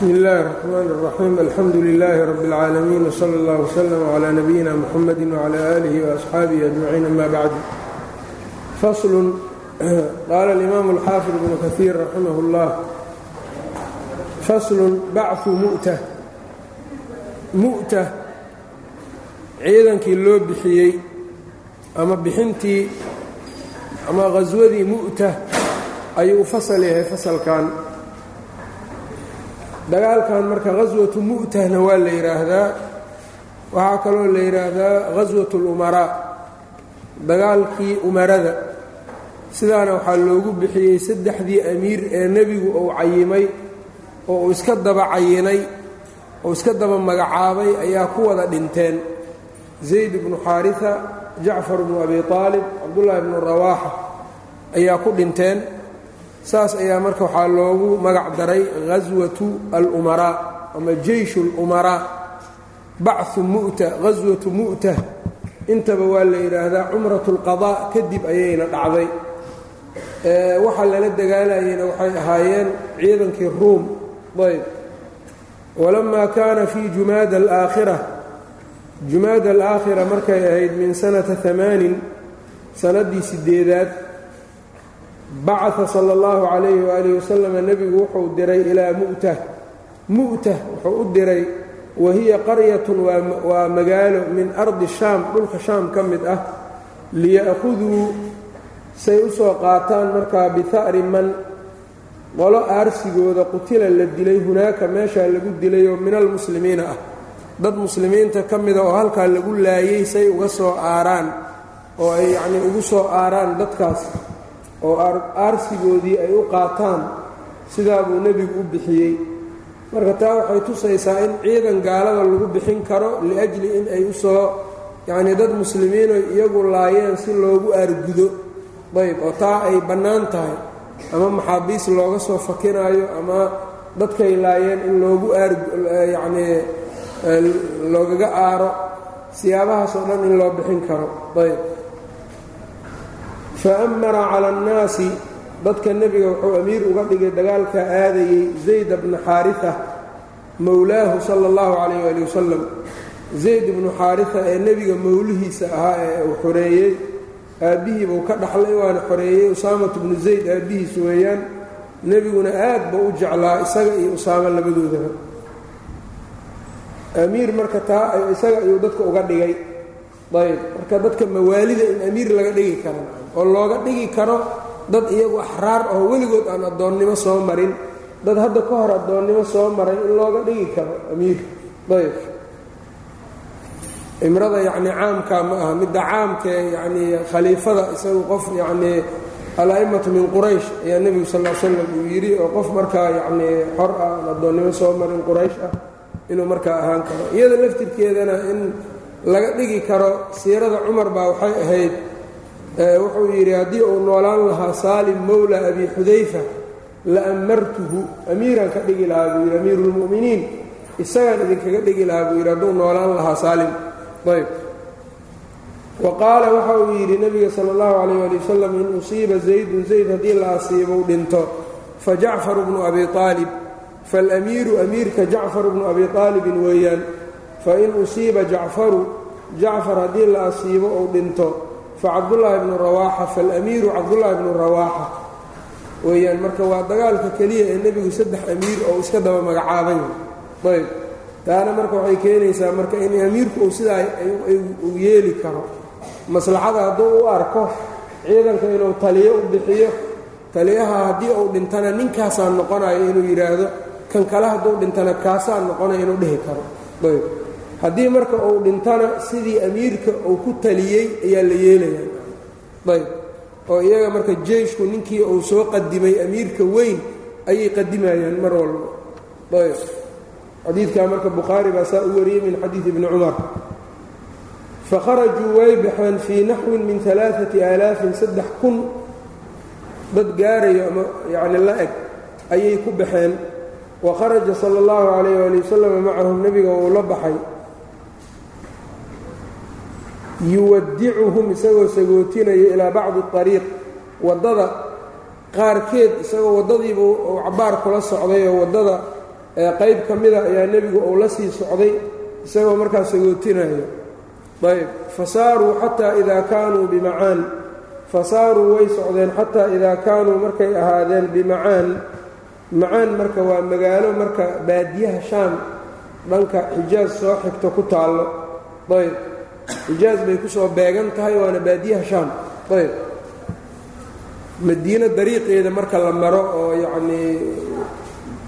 bsmi اllahi الرحmn الرaxيim alxamdu لilaahi rab اlcaalamiin wslى اllah wslm عlى nabiyina mxamadi wعlى آlih وaصxaabihi أجmaciin ama bacd faslu qaala اlimaamu اlxaafid bnu kahiir raximah اllah faslun bachu mu'ta mu'ta ciidankii loo bixiyey ama bixintii ama qhaswadii mu'ta ayuu u fasal yahay fasalkan dagaalkan marka qhaswatu mu'tahna waa la yidhaahdaa waxaa kaloo la yidhaahdaa qhaswat اlumaraa dagaalkii umarada. Sidaana waxaa loogu bixiyey saddexdii amiir ee nebigu uu cayimay oo uu iska daba cayinay oo iska daba magacaabay ayaa ku wada dhinteen. Zayd bnu xaariثa jacfar bnu abi aalib cabdullaahi bnu rawaaxa ayaa ku dhinteen saas ayaa marka waxaa loogu magac daray ghaswatu alumaraa ama jeyshu اlumaraa bachu mu'ta ghaswatu mu'ta. Intaba waa la yidhaahdaa cumrat اlqadaa kadib ayayna dhacday. Waxa lala dagaalayena waxay ahaayeen ciidankii ruum. Ayb. Walamaa kaana fii jumaada alaakhira. Jumaada alaakhira markay ahayd min sanata amaanin sannaddii sideedaad bacaa sala allahu calayhi waaalih wasalam nebigu wuxuu diray ilaa mu'ta mu'ta wuxuu u diray wa hiya qaryatun waa magaalo min ardi shaam dhulka shaam ka mid ah liya'khuduu say u soo qaataan markaa biha'ri man qolo aarsigooda qutila la dilay hunaaka meeshaa lagu dilayoo min almuslimiina ah. Dad muslimiinta ka mida oo halkaa lagu laayay say uga soo aaraan oo ay yacnii ugu soo aaraan dadkaas oo aarsigoodii ay u qaataan sidaa buu nebigu u bixiyey. Marka taa waxay tusaysaa in ciidan gaalada lagu bixin karo liajli in ay u soo yacnii dad muslimiinoy iyagu laayeen si loogu aargudo. Ayb oo taa ay bannaan tahay. Ama maxaabiis looga soo fakinaayo ama dadkay laayeen in loogu aar yacnii loogaga aaro siyaabahaas oo dhan in loo bixin karo. Ayb fa amara cala annaasi dadka nebiga wuxuu amiir uga dhigay dagaalka aadayey zayd bnu xaarita mowlaahu sala allahu calayh waali wasalam zayd ibnu xaarita ee nebiga mawlihiisa ahaa ee uu xoreeyey aabbihii buu ka dhaxlay waana xoreeyey usaamat bnu zayd aabbihiis weeyaan. Nebiguna aad ba u jeclaa isaga iyo usaamo labadoodaba amiir marka taa isaga ayuu dadka uga dhigay ayb marka dadka mawaalida in amiir laga dhigi karo oo looga dhigi karo dad iyagu axraar oo weligood aan addoonnimo soo marin. Dad hadda ka hor addoonnimo soo maray in looga dhigi karo amiir. Ayb. Imrada yacnii caamkaa ma aha midda caamkae yacnii khaliifada isagu qof yacnii al-a'immatu min quraysh ayaa nebigu sal l slam uu yidhi oo qof markaa yacnii xor ah aan addoonnimo soo marin quraysh ah inuu markaa ahaan karo. Iyada laftirkeedana in laga dhigi karo siirada cumar baa waxay ahayd wuxuu yidhi haddii uu noolaan lahaa saalim mowla abi xudayfa la amartuhu amiiraan ka dhigi lahaa buu yidhi amiiru lmu'miniin isagaan idinkaga dhigi lahaa buu yidhi hadduu noolaan lahaa saalim. Ayb. Wa qaala waxa uu yidhi nebiga sala allahu calayh ali wasalam in usiiba zaydun zayd haddii la asiibou dhinto fa jacfaru bnu abi aalib faاlamiiru amiirka jacfar bnu abi aalibin weeyaan fain usiiba jacfaru jacfar haddii la asiibo ou dhinto facabdullaahi bnu rawaaxa faاlamiiru cabdullaahi bnu rawaaxa. Weeyaan marka waa dagaalka keliya ee nebigu saddex amiir oo iska daba magacaabay. Ayb. Taana marka waxay keenaysaa marka in amiirku uu sidaa uu yeeli karo. Maslaxada hadduu u arko ciidanka inuu taliyo u bixiyo taliyaha haddii uu dhintana ninkaasaa noqonayo inuu yidhaahdo kan kale hadduu dhintana kaasaa noqonayo inuu dhihi karo. Ayb haddii marka uu dhintana sidii amiirka uu ku taliyey ayaa la yeelayaa. Ayb oo iyaga marka jeyshku ninkii uu soo qadimay amiirka weyn ayay qadimayaan mar walba. Ayb xadiidkaa marka bukhaari baa saa u wariyey min xadiid ibni cumar. Fakharajuu way baxeen fii naxwin min alaaati aalaafin saddex kun. Dad gaarayo ama yacni la eg ayay ku baxeen. Wa kharaja sala allahu calayh waali wasalam macahum nebiga uu la baxay yuwadicuhum isagoo sagootinayo ilaa bacdi ariiq waddada qaarkeed isagoo waddadiiba uu cabbaar kula socday oo waddada qayb ka mida ayaa nebigu uu la sii socday isagoo markaa sagootinayo ayb. Fasaaruu xataa idaa kaanuu bimacaan. Fasaaruu way socdeen xataa idaa kaanuu markay ahaadeen bimacaan. Macaan marka waa magaalo marka baadiyaha shaam dhanka xijaas soo xigto ku taallo. Ayb xijaas bay ku soo beegan tahay waana baadiyaha shaam. Ayb madiino dariiqeeda marka la maro oo yacnii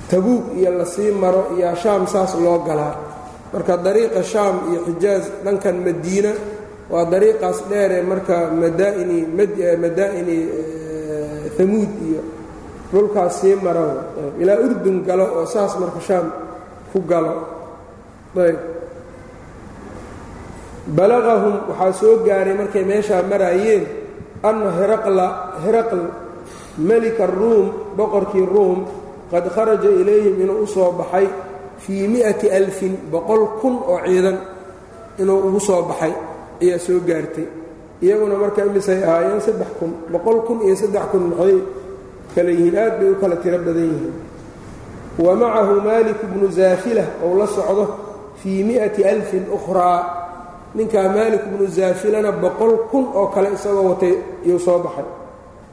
tabuug iyo la sii maro iyo shaam saas loo galaa. Marka dariiqa shaam iyo xijaas dhankan madiina waa dariiqaas dheeree marka madaa'ini madaa'ini hamuud iyo dhulkaas sii maro ilaa urdun galo oo saas marka shaam ku galo. Ayb balaqahum waxaa soo gaaray markay meeshaa maraayeen anna hiraqla hiraql melika ruum boqorkii ruum qad kharaja ilayhim inuu u soo baxay fii mi'ati alfin boqol kun oo ciidan inuu ugu soo baxay ayaa soo gaartay. Iyaguna marka imisay ahaayeen saddex kun boqol kun iyo saddex kun maxay kala yihiin aad bay u kala tiro badan yihiin. Wa macahu maalik bnu zaafilah ou la socdo fii mi'ati alfin ukhraa ninkaa maalik bnu zaafilana boqol kun oo kale isagoo watay iyuu soo baxay.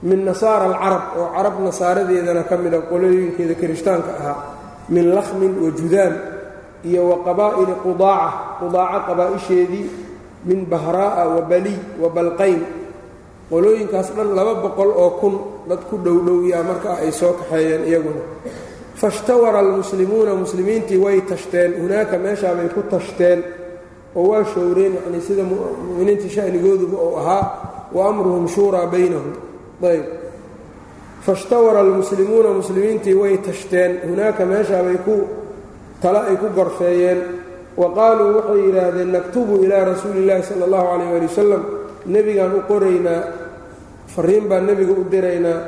Min nasaara alcarab oo carab nasaaradeedana ka mida qolooyinkeeda kirishtaanka ahaa. Min lakhmin wa judaam iyo wa qabaa'ili qudaaca qudaaca qabaa'isheedii. Min bahraa'a wa baliy wa balqayn. Qolooyinkaas dhan laba boqol oo kun dad ku dhowdhowyaa markaa ay soo kaxeeyeen iyaguna. Fashtawara almuslimuuna muslimiintii way tashteen. Hunaaka meeshaabay ku tashteen oo waa showreen yacnii sida mu'miniinta sha'nigooduba uu ahaa wa amruhum shuuraa baynahum. Ayb. Fashtawara almuslimuuna muslimiintii way tashteen. Hunaaka meeshaabay ku tale ay ku gorfeeyeen. Wa qaaluu waxay yidhaahdeen naktubu ilaa rasuuli illaahi sala allahu calayh ali wasalam nebigaan u qoraynaa fariin baan nebiga u diraynaa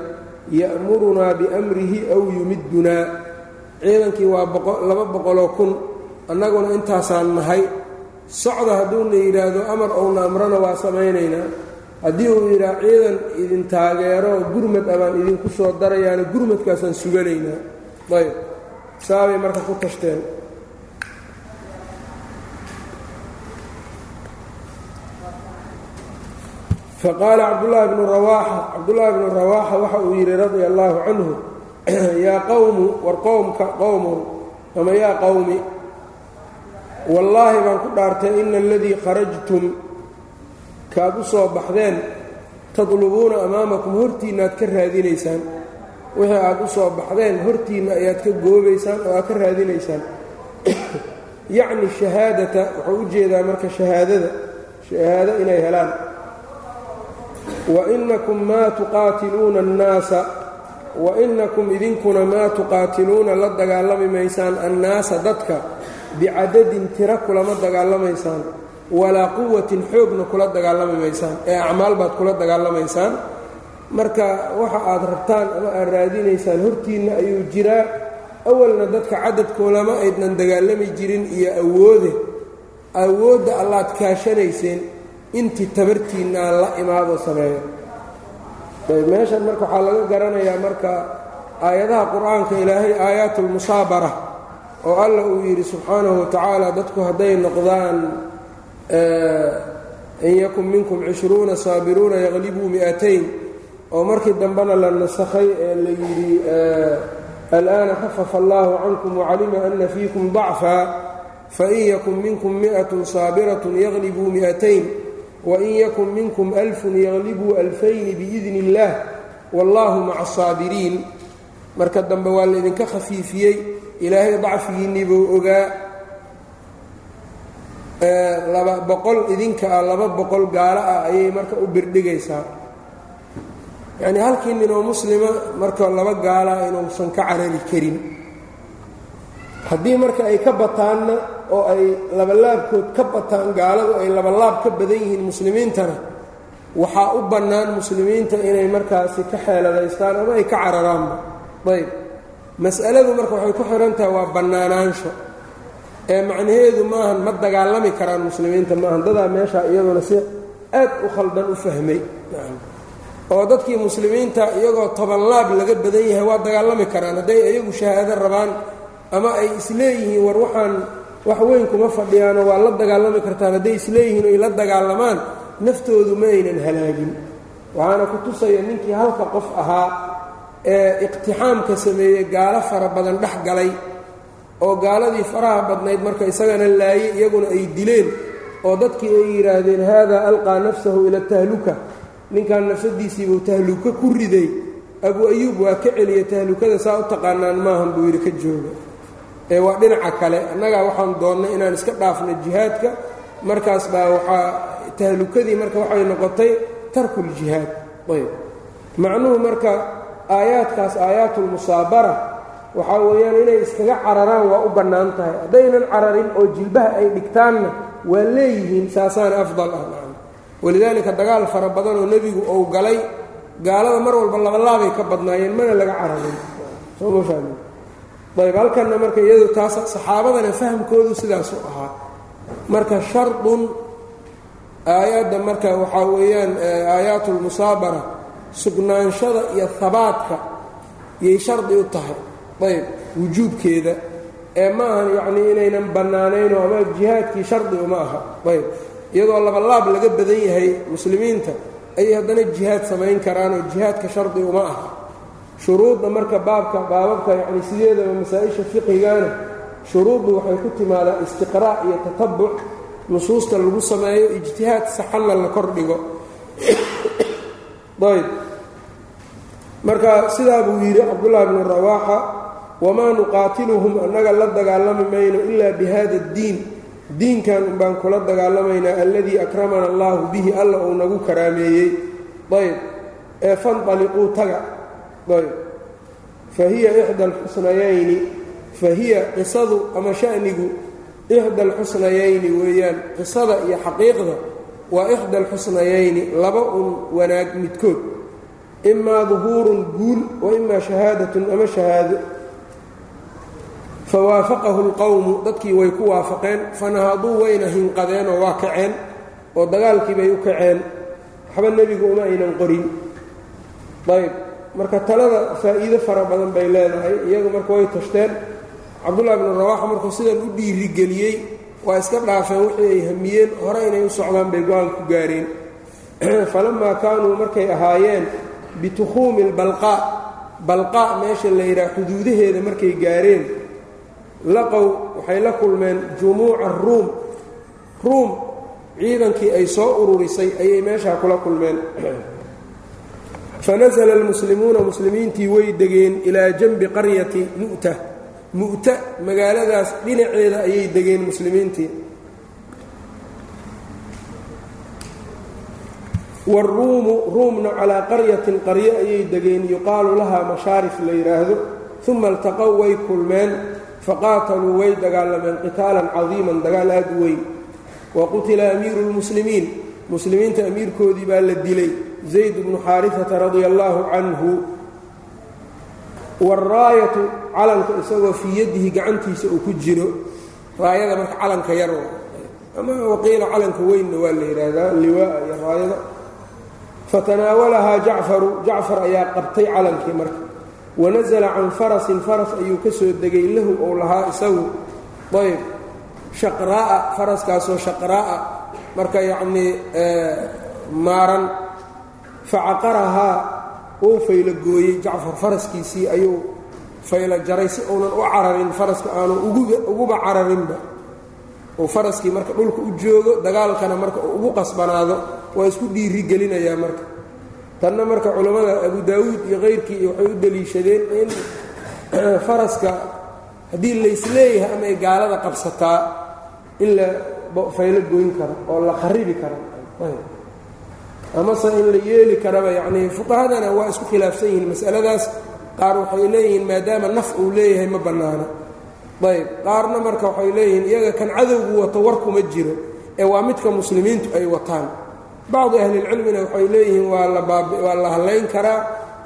ya'murunaa biamrihi aw yumiddunaa. Ciidankii waa laba boqoloo kun annaguna intaasaan nahay socda hadduuna yidhaahdo amar ouna amrana waa samaynaynaa. Haddii uu yidhaah ciidan idin taageero gurmad abaan idinku soo darayaana gurmadkaasaan suganaynaa. Ayb saabay marka ku tashteen. Faqaala cabdullaahi bnu rawaaxa cabdullaahi bnu rawaaxa waxa uu yidhi radia allaahu canhu yaa qowmu war qowmka qowmow ama yaa qowmi wallaahi baan ku dhaartay ina aladii kharajtum kaad u soo baxdeen tadlubuuna amaamakum hortiinna aad ka raadinaysaan. Wixii aad u soo baxdeen hortiinna ayaad ka goobaysaan oo aad ka raadinaysaan. Yacni shahaadata wuxuu u jeedaa marka shahaadada shahaado inay helaan. Wa inakum maa tuqaatiluuna annaasa wa inakum idinkuna maa tuqaatiluuna la dagaalami maysaan annaasa dadka bicadadin tira kulama dagaalamaysaan walaa quwatin xoogna kula dagaalami maysaan ee acmaal baad kula dagaalamaysaan marka waxa aad rabtaan ama aad raadinaysaan hortiinna ayuu jiraa. Awalna dadka cadadkoolama aydnan dagaalami jirin iyo awoode awoodda allaad kaashanayseen intii tabartiinnaa la imaadoo sameeyo. Meeshan marka waxaa laga garanayaa marka aayadaha qur'aanka ilaahay aayaatulmusaabara oo alla uu yidhi subxaanahu watacaala dadku hadday noqdaan in yakun minkum cishruuna saabiruuna yaqlibuu mi'atayn. Oo markii dambena la nasakhay ee la yidhi al'aana khafafa allaahu cankum wacalima ana fiikum dacfa fain yakun minkum mi'atun saabiratun yaqlibuu mi'atayn wain yakun minkum alfun yaqlibuu alfayni biidni illaah wallaahu maca asaabiriin marka dambe waa laydinka khafiifiyey ilaahay dacfigiinnii buu ogaa laba boqol idinka ah laba boqol gaalo ah ayay marka u birdhigaysaa. Yacnii halkii ninoo muslima marka laba gaalaa inuusan ka carari karin. Haddii marka ay ka bataanna oo ay labalaabkood ka bataan gaaladu ay labalaab ka badan yihiin muslimiintana waxaa u bannaan muslimiinta inay markaasi ka xeeladaystaan ama ay ka cararaanba. Ayb mas'aladu marka waxay ku xihan tahay waa bannaanaansho ee macnaheedu maahan ma dagaalami karaan muslimiinta maahan dadaa meeshaa iyaduna si aad u khaldan u fahmay. Oo dadkii muslimiinta iyagoo toban laab laga badan yahay waa dagaalami karaan. Hadday iyagu shahaado rabaan ama ay isleeyihiin war waxaan wax weyn kuma fadhiyaanoo waa la dagaalami kartaan. Hadday isleeyihiin oy la dagaalamaan naftoodu ma aynan halaagin. Waxaana ku tusaya ninkii halka qof ahaa ee iqtixaamka sameeyey gaalo fara badan dhex galay oo gaaladii faraha badnayd marka isagana laayey iyaguna ay dileen oo dadkii ay yidhaahdeen haadaa alqaa nafsahu ila tahluka. Ninkan nafsadiisiibuu tahluka ku riday. Abu ayuub waa ka celiya tahlukada saa u taqaanaan maahan buu yidhi ka jooga. Ee waa dhinaca kale. Annagaa waxaan doonnay inaan iska dhaafno jihaadka. Markaas baa waxaa tahlukadii marka waxay noqotay tarkuljihaad ayb. Macnuhu marka aayaadkaas aayaatulmusaabara waxaa weeyaan inay iskaga cararaan waa u bannaan tahay. Haddaynan cararin oo jilbaha ay dhigtaanna waa leeyihiin saasaana afdal ah macna walidaalika dagaal fara badan oo nebigu ou galay gaalada mar walba labalaabay ka badnaayeen mana laga cararin. Soo ma fahmin? Ayb halkanna marka iyadu taas saxaabadana fahamkoodu sidaasuu ahaa. Marka shardun aayadda marka waxaa weeyaan aayaatulmusaabara sugnaanshada iyo habaadka yay shardi u tahay. Ayb wujuubkeeda. Ee ma ahan yacnii inaynan bannaanaynoo ama jihaadkii shardi uma aha. Ayb iyadoo labalaab laga badan yahay muslimiinta ayay haddana jihaad samayn karaan oo jihaadka shardi uma aha. Shuruudda marka baabka baababka yacni sideedaba masaa-isha fiqigana shuruuddu waxay ku timaadaa istiqraac iyo tatabuc. Nusuusta lagu sameeyo ijtihaad saxanna la kordhigo ayb. Marka sidaa buu yidhi cabdullaahi bnu rawaaxa wamaa nuqaatiluhum annaga la dagaalami mayno ilaa bi hada addiin diinkan unbaan kula dagaalamaynaa alladii akramana allaahu bihi alla uu nagu karaameeyey. Ayb. Ee fanaliquu taga. Ayb. Fa hiya ixda alxusnayayni. Fa hiya qisadu ama shanigu ixda alxusnayayni weeyaan qisada iyo xaqiiqda waa ixda alxusnayayni laba un wanaag midkood. Imaa duhuurun guul wa imaa shahaadatun ama shahaado. Fawaafaqahu lqowmu dadkii way ku waafaqeen. Fanahaduu wayna hinqadeen oo waa kaceen oo dagaalkii bay u kaceen. Waxba nebigu uma aynan qorin. Ayb marka talada faa'iido fara badan bay leedahay iyagu marka way tashteen. Cabdullahi bnu rawaaxa markuu sidan u dhiirigeliyey waa iska dhaafeen wixii ay hamiyeen hore inay u socdaan bay go'aan ku gaareen. Falamaa kaanuu markay ahaayeen bitukhuumi lbalqaa balqaa meesha la yidhaha xuduudaheeda markay gaareen laqow waxay la kulmeen jumuuca ruum. Ruum ciidankii ay soo ururisay ayay meeshaa kula kulmeen. Fanasla almuslimuuna muslimiintii way degeen ilaa janbi qaryati mu'ta mu'ta magaaladaas dhinaceeda ayay degeen muslimiintii. Waruumu ruumna calaa qaryatin qaryo ayay degeen yuqaalu lahaa mashaarif la yidhaahdo uma iltaqow way kulmeen faqaataluu way dagaalameen qitaalan cadiiman dagaal aad u weyn. Wa qutila amiiru lmuslimiin muslimiinta amiirkoodii baa la dilay. Zayd bnu xaarifata radia allaahu canhu waraayatu calanka isagoo fii yadihi gacantiisa uu ku jiro raayada marka calanka yar ama waqiila calanka weynna waa la yidhaahdaa liwaaa iyo raayada fatanaawalahaa jacfaru jacfar ayaa qabtay calankii marka wanasala can farasin faras ayuu ka soo degay lahu ou lahaa isagu ayb shaqraa'a faraskaasoo shaqraa'a marka yacnii maaran facaqarahaa uu faylo gooyey jacfar faraskiisii ayuu faylo jaray si uunan u cararin faraska aanu uguba cararinba. Uu faraskii marka dhulka u joogo dagaalkana marka uu ugu qasbanaado waa isku dhiiri gelinayaa marka. Tanna marka culammada abu daawuud iyo kayrkii waxay u deliishadeen in faraska haddii laysleeyahay ama ay gaalada qabsataa in la faylo goyn karo oo la kharibi karo amase in la yeeli karaba yacnii fuqahadana waa isku khilaafsan yihiin masaladaas. Qaar waxay leeyihiin maadaama naf uu leeyahay ma bannaano. Ayb qaarna marka waxay leeyihiin iyaga kan cadowgu wato war kuma jiro ee waa midka muslimiintu ay wataan. Bacdu ahlilcilmina waxay leeyihiin waa la hallayn karaa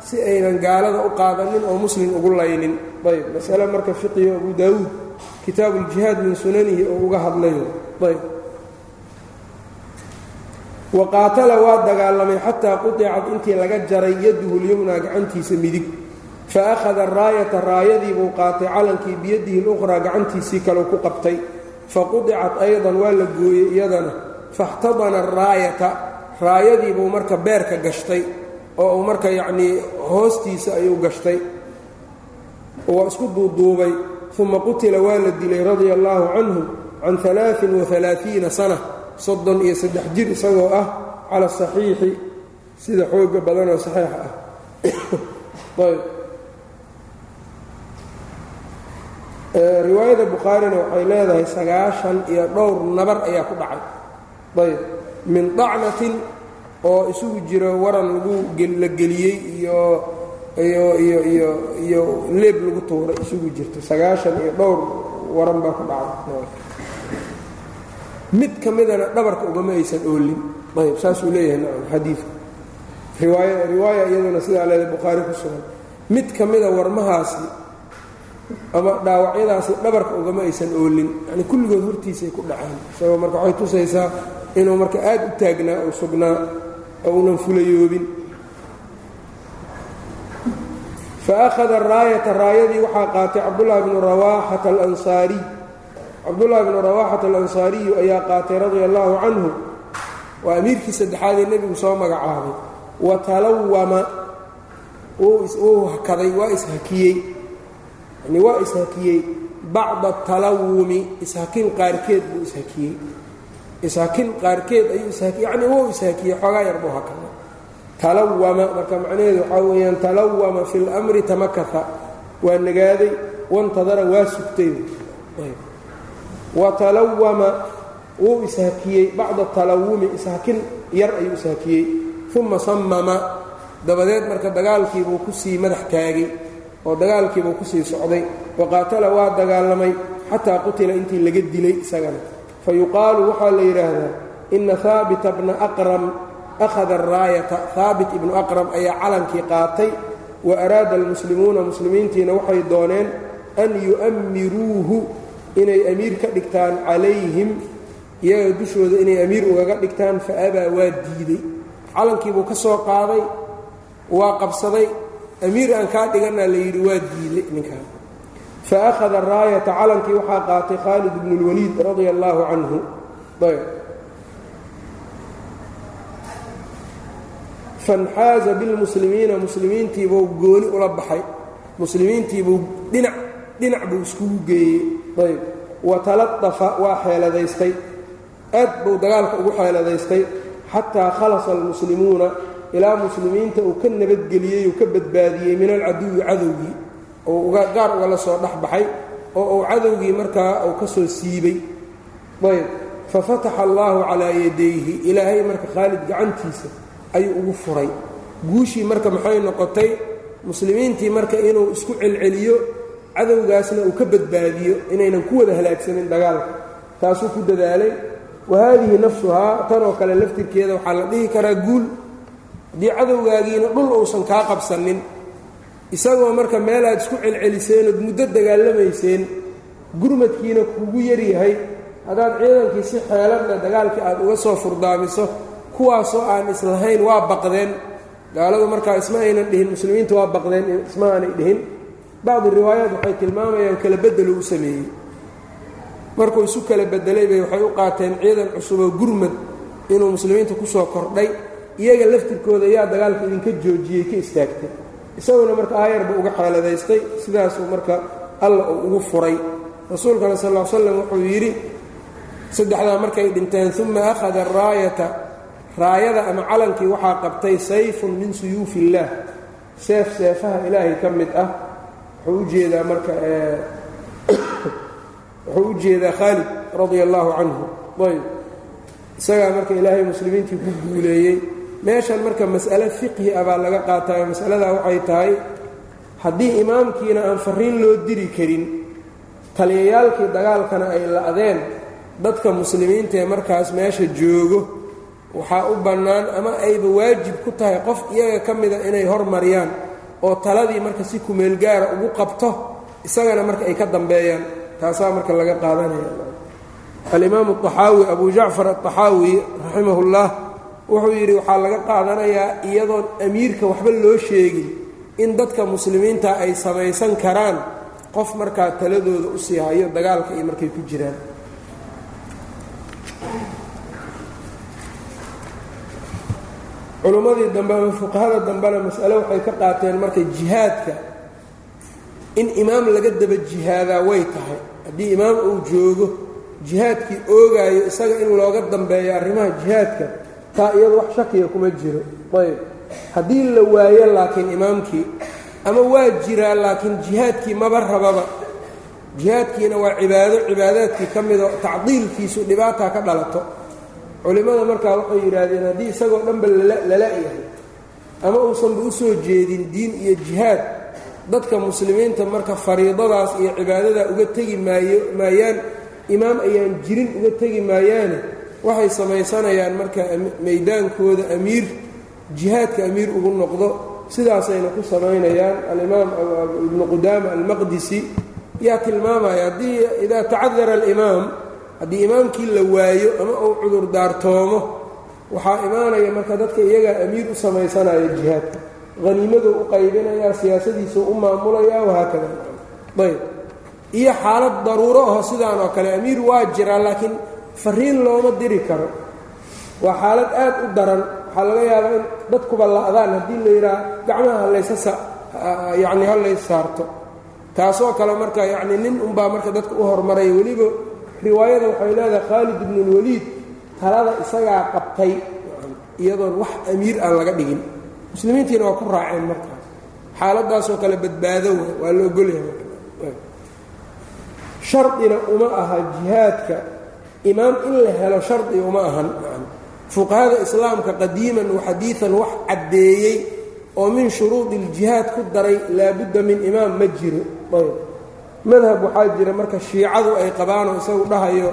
si aynan gaalada u qaadanin oo muslim ugu laynin. Ayb masale marka fiqiyo abu daawuud kitaabu uljihaad min sunanihi oo uga hadlayo. Ayb wa qaatala waa dagaalamay xataa quطicat intii laga jaray yaduhu lyumnaa gacantiisa midig. Fa akhada raayata raayadii buu qaatay calankii biyadihi luqraa gacantiisii kaleu ku qabtay. Faqudicat aydan waa la gooyey iyadana. Faxtadana araayata raayadii buu marka beerka gashtay oo uu marka yacnii hoostiisa ayuu gashtay. Waa isku duuduubay uma qutila waa la dilay radia allaahu canhu can alaain waalaaiina sana soddon iyo saddex jir isagoo ah cala asaxiixi sida xooga badanoo saxiixa ah. Ayb. Riwaayada bukhaarina waxay leedahay sagaashan iyo dhowr nabar ayaa ku dhacay. Ayb. Min dacnatin oo isugu jiro waran lagu la geliyey iyo iyo iyo iyo iyo leeb lagu tuuray isugu jirto. Sagaashan iyo dhowr waran baa ku dhacay mid ka midana dhabarka ugama aysan oolin. Ayb saasuu leeyahay nacam xadiidku riwaaya iyaduna sidaa leedahay bukhaari ku sugan. Mid ka mida warmahaasi ama dhaawacyadaasi dhabarka ugama aysan oolin yani kulligood hortiisay ku dhaceen isagoo marka waxay tusaysaa inuu marka aad u taagnaa oo sugnaa oo unan fulayoobin. Fa akhada raayata raayadii waxaa qaatay cabdullaahi bnu rawaaxata alansaariy cabdullaahi bnu rawaaxata alansaariyu ayaa qaatay radia allaahu canhu. Waa amiirkii saddexaad ee nebigu soo magacaabay. Wa talawama wuu hakaday waa ishakiyey yani waa ishakiyey bacda talawumi ishakin qaarkeed buu ishakiyey ishakin qaarkeed ayuu ishaki yacni wuu ishakiyey xoogaa yar buu hakaday. Talawama marka macnaheedu waxaa weeyaan talawama fi اlmri tamakata waa nagaaday. Wantadara waa sugtay wa talawama wuu ishakiyey bacda talawumi ishakin yar ayuu ishakiyey uma samama dabadeed marka dagaalkiibuu ku sii madax taagay oo dagaalkiibuu ku sii socday waqaatala waa dagaalamay xataa qutila intii laga dilay isagana fa yuqaalu waxaa la yidhaahdaa ina haabita bna aqram akhada araayata haabit ibnu aqram ayaa calankii qaatay wa araada almuslimuuna muslimiintiina waxay dooneen an yu'ammiruuhu inay amiir ka dhigtaan calayhim iyaga dushooda inay amiir ugaga dhigtaan fa abaa waa diiday. Calankiibuu ka soo qaaday waa qabsaday. Amiir aan kaa dhiganaa la yidhi waa diiday ninkaan. Fa akhada raayata calankii waxaa qaatay khaalid bnu اlwaliid radia allaahu canhu fanxaaza bilmuslimiina muslimiintiibuu gooni ula baxay. Muslimiintiibuu dhinac dhinac buu iskugu geeyey ayb. Wa taladafa waa xeeladaystay. Aad buu dagaalka ugu xeeladaystay. Xataa khalasa almuslimuuna ilaa muslimiinta uu ka nabadgeliyey uu ka badbaadiyey min alcaduwi cadowgii. Oo gaar ugala soo dhex baxay oo uu cadowgii markaa uu ka soo siibay. Ayb. Fafataxa allaahu calaa yadayhi. Ilaahay marka khaalid gacantiisa ayuu ugu furay. Guushii marka maxay noqotay? Muslimiintii marka inuu isku celceliyo cadowgaasna uu ka badbaadiyo inaynan ku wada halaagsanin dagaalka taasuu ku dadaalay. Wa haadihi nafsuhaa tanoo kale laftirkeeda waxaa la dhihi karaa guul. Haddii cadowgaagiina dhul uusan kaa qabsanin isagoo marka meel aad isku celceliseen ood muddo dagaalamayseen gurmadkiina kugu yaryahay haddaad ciidankii si xeeladna dagaalkii aad uga soo furdaamiso kuwaasoo aan islahayn waa baqdeen. Gaaladu markaa isma aynan dhihin muslimiinta waa baqdeen isma aanay dhihin bacdi riwaayaat waxay tilmaamayaan kala bedelu u sameeyey. Markuu isu kala bedelay bay waxay u qaateen ciidan cusuboo gurmad inuu muslimiinta ku soo kordhay iyaga laftirkooda yaa dagaalka idinka joojiyey ka istaagtay. Isaguna marka aayarba uga xeeladaystay sidaasuu marka alla uu ugu furay. Rasuulkana sal l slam wuxuu yidhi saddexdaa markay dhinteen uma akhada raayata. Raayada ama calankii waxaa qabtay sayfun min suyuufi illaah. Seef seefaha ilaahay ka mid ah wuxuu u jeedaa marka wuxuu u jeedaa khaalid radia allaahu canhu ayb. Isagaa marka ilaahay muslimiintii ku guuleeyey. Meeshan marka mas'ale fiqhi ah baa laga qaatayo masaladaa waxay tahay haddii imaamkiina aan farriin loo diri karin taliyayaalkii dagaalkana ay la'deen dadka muslimiinta ee markaas meesha joogo waxaa u bannaan ama ayba waajib ku tahay qof iyaga ka mida inay hormariyaan oo taladii marka si kumeelgaara ugu qabto isagana marka ay ka dambeeyaan taasaa marka laga qaadanaya. Alimaamu axaawi abu jacfar aaxaawi raximahullah wuxuu yidhi waxaa laga qaadanayaa iyadoon amiirka waxba loo sheegin in dadka muslimiinta ay samaysan karaan qof markaa taladooda u sii hayo dagaalka iyo markay ku jiraan culummadii dambe ama fuqahada dambena mas'ale waxay ka qaateen marka jihaadka in imaam laga daba jihaadaa way tahay. Haddii imaam uu joogo jihaadkii oogaayo isaga in looga dambeeyo arrimaha jihaadka taa iyadu wax shakiya kuma jiro. Ayb. Haddii la waayo laakiin imaamkii ama waa jiraa laakiin jihaadkii maba rababa jihaadkiina waa cibaado cibaadaadkii ka mido tacdiilkiisu dhibaataa ka dhalato culimmada markaa waxay yidhaahdeen haddii isagoo dhanba lala-yahay ama uusanba u soo jeedin diin iyo jihaad dadka muslimiinta marka fariidadaas iyo cibaadadaa uga tegi maayo maayaan imaam ayaan jirin uga tegi maayaane waxay samaysanayaan marka meydaankooda amiir jihaadka amiir ugu noqdo. Sidaasayna ku samaynayaan alimaam ibnu qudaama almaqdisi yaa tilmaamaya haddii idaa tacadara alimaam haddii imaamkii la waayo ama uu cudur daartoomo waxaa imaanaya marka dadka iyagaa amiir u samaysanaya jihaadka haniimaduu u qaybinayaa siyaasadiisuu u maamulayaa wahaakada ayb iyo xaalad daruuro aho sidaan oo kale amiir waa jiraa laakiin fariin looma diri karo. Waa xaalad aad u daran. Waxaa laga yaabaa in dadkuba la'daan haddii la yidhaha gacmaha halaysa yacni halays saarto. Taasoo kale marka yacni nin unbaa marka dadka u hormaraya weliba riwaayada waxay leedahay khaalid ibnulwaliid talada isagaa qabtay iyadoon wax amiir aan laga dhigin. Muslimiintiina waa ku raaceen markaas xaaladaasoo kale badbaado w waa la ogolyahay shardina uma aha jihaadka. Imaam in la helo shardi uma ahan. Fuqahada islaamka qadiiman wa xadiidan wax caddeeyey oo min shuruudi iljihaad ku daray laabudda min imaam ma jiro madhab waxaa jira marka shiicadu ay qabaanoo isagu dhahayo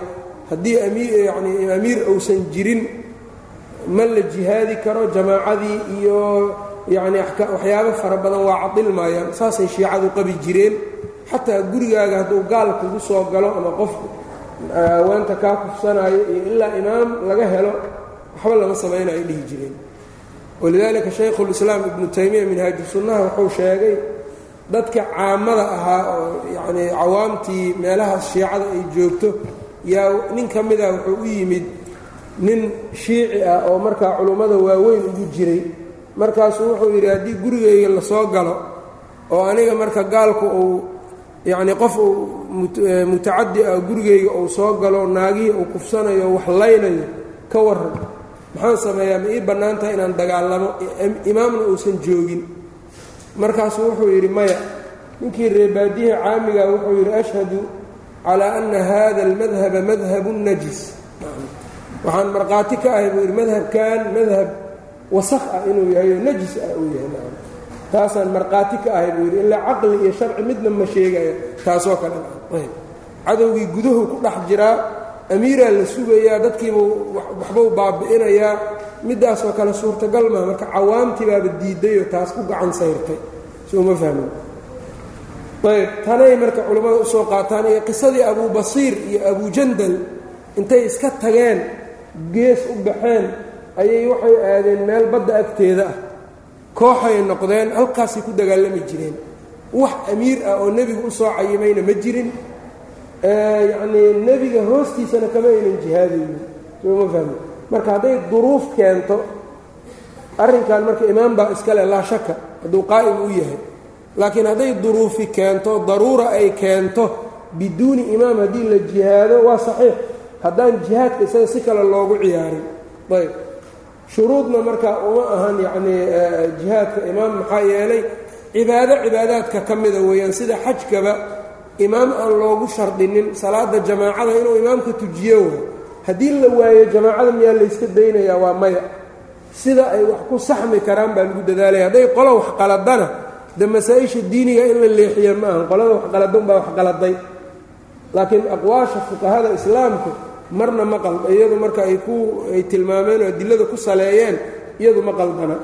haddii yani amiir uusan jirin ma la jihaadi karo jamaacadii iyo yacni waxyaabo fara badan waa cadilmayaan saasay shiicadu qabi jireen. Xataa gurigaaga hadduu gaal kugu soo galo ama qof haweenta kaa kufsanaayo iyo ilaa imaam laga helo waxba lama samaynayo dhihi jireen. Walidaalika shaykhulislaam ibnu taymiya minhaaju sunnaha wuxuu sheegay dadka caamada ahaa oo yacnii cawaamtii meelahaas shiicada ay joogto yaa nin ka mid ah wuxuu u yimid nin shiici ah oo markaa culummada waaweyn ugu jiray. Markaasuu wuxuu yidhi haddii gurigayga la soo galo oo aniga marka gaalku uu yacnii qof uu mutacadi ah gurigayga uu soo galo naagihii uu kufsanayo wax laynayo ka waran maxaan sameeyaa ma ii bannaan tahay inaan dagaalamo imaamna uusan joogin markaasuu wuxuu yidhi maya ninkii reebaadiyaha caamiga wuxuu yidhi ashhadu calaa anna hada almadhaba madhabu najis. Waxaan markhaati ka ahay buu yidhi madhabkan madhab wasakh ah inuu yahay oo najis ah uu yahay. Taasaan markhaati ka ahay buu yidhi ilaa caqli iyo sharci midna ma sheegaya. Taasoo kale cadowgii guduhu ku dhex jiraa amiiraa la sugayaa dadkiibuu waxbuu baabi'inayaa middaasoo kale suurtagal maa marka cawaamtii baaba diidayoo taas ku gacan sayrtay. Si uma fahmin? Ayb tanay marka culammada u soo qaataan iyo qisadii abubasiir iyo abujandal intay iska tageen gees u baxeen ayay waxay aadeen meel badda agteeda ah. Kooxay noqdeen halkaasay ku dagaalami jireen. Wax amiir ah oo nebigu u soo cayimayna ma jirin. Yacnii nebiga hoostiisana kama aynan jihaadaynin. Sooma fahmi marka hadday duruuf keento arrinkan marka imaam baa iskale laa shaka hadduu qaa'im u yahay. Laakiin hadday duruufi keento daruura ay keento biduuni imaam haddii la jihaado waa saxiix. Haddaan jihaadka isaga si kale loogu ciyaarin. Ayb. Shuruudna marka uma ahan yacnii jihaadka imaam maxaa yeelay cibaado cibaadaadka ka mida weeyaan sida xajkaba imaam aan loogu shardinin salaada jamaacada inuu imaamka tujiyo. way haddii la waayo jamaacada miyaa layska daynayaa? Waa maya. Sida ay wax ku saxmi karaan baa lagu dadaalaya. Hadday qolo wax qaladana de masaa-isha diiniga in la leexiya ma ahan qolada wax qaladan baa wax qaladay. Laakiin aqwaasha fuqahada islaamku marna ma qalda iyadu marka ay ku ay tilmaameen oo adilada ku saleeyeen iyadu ma qaldana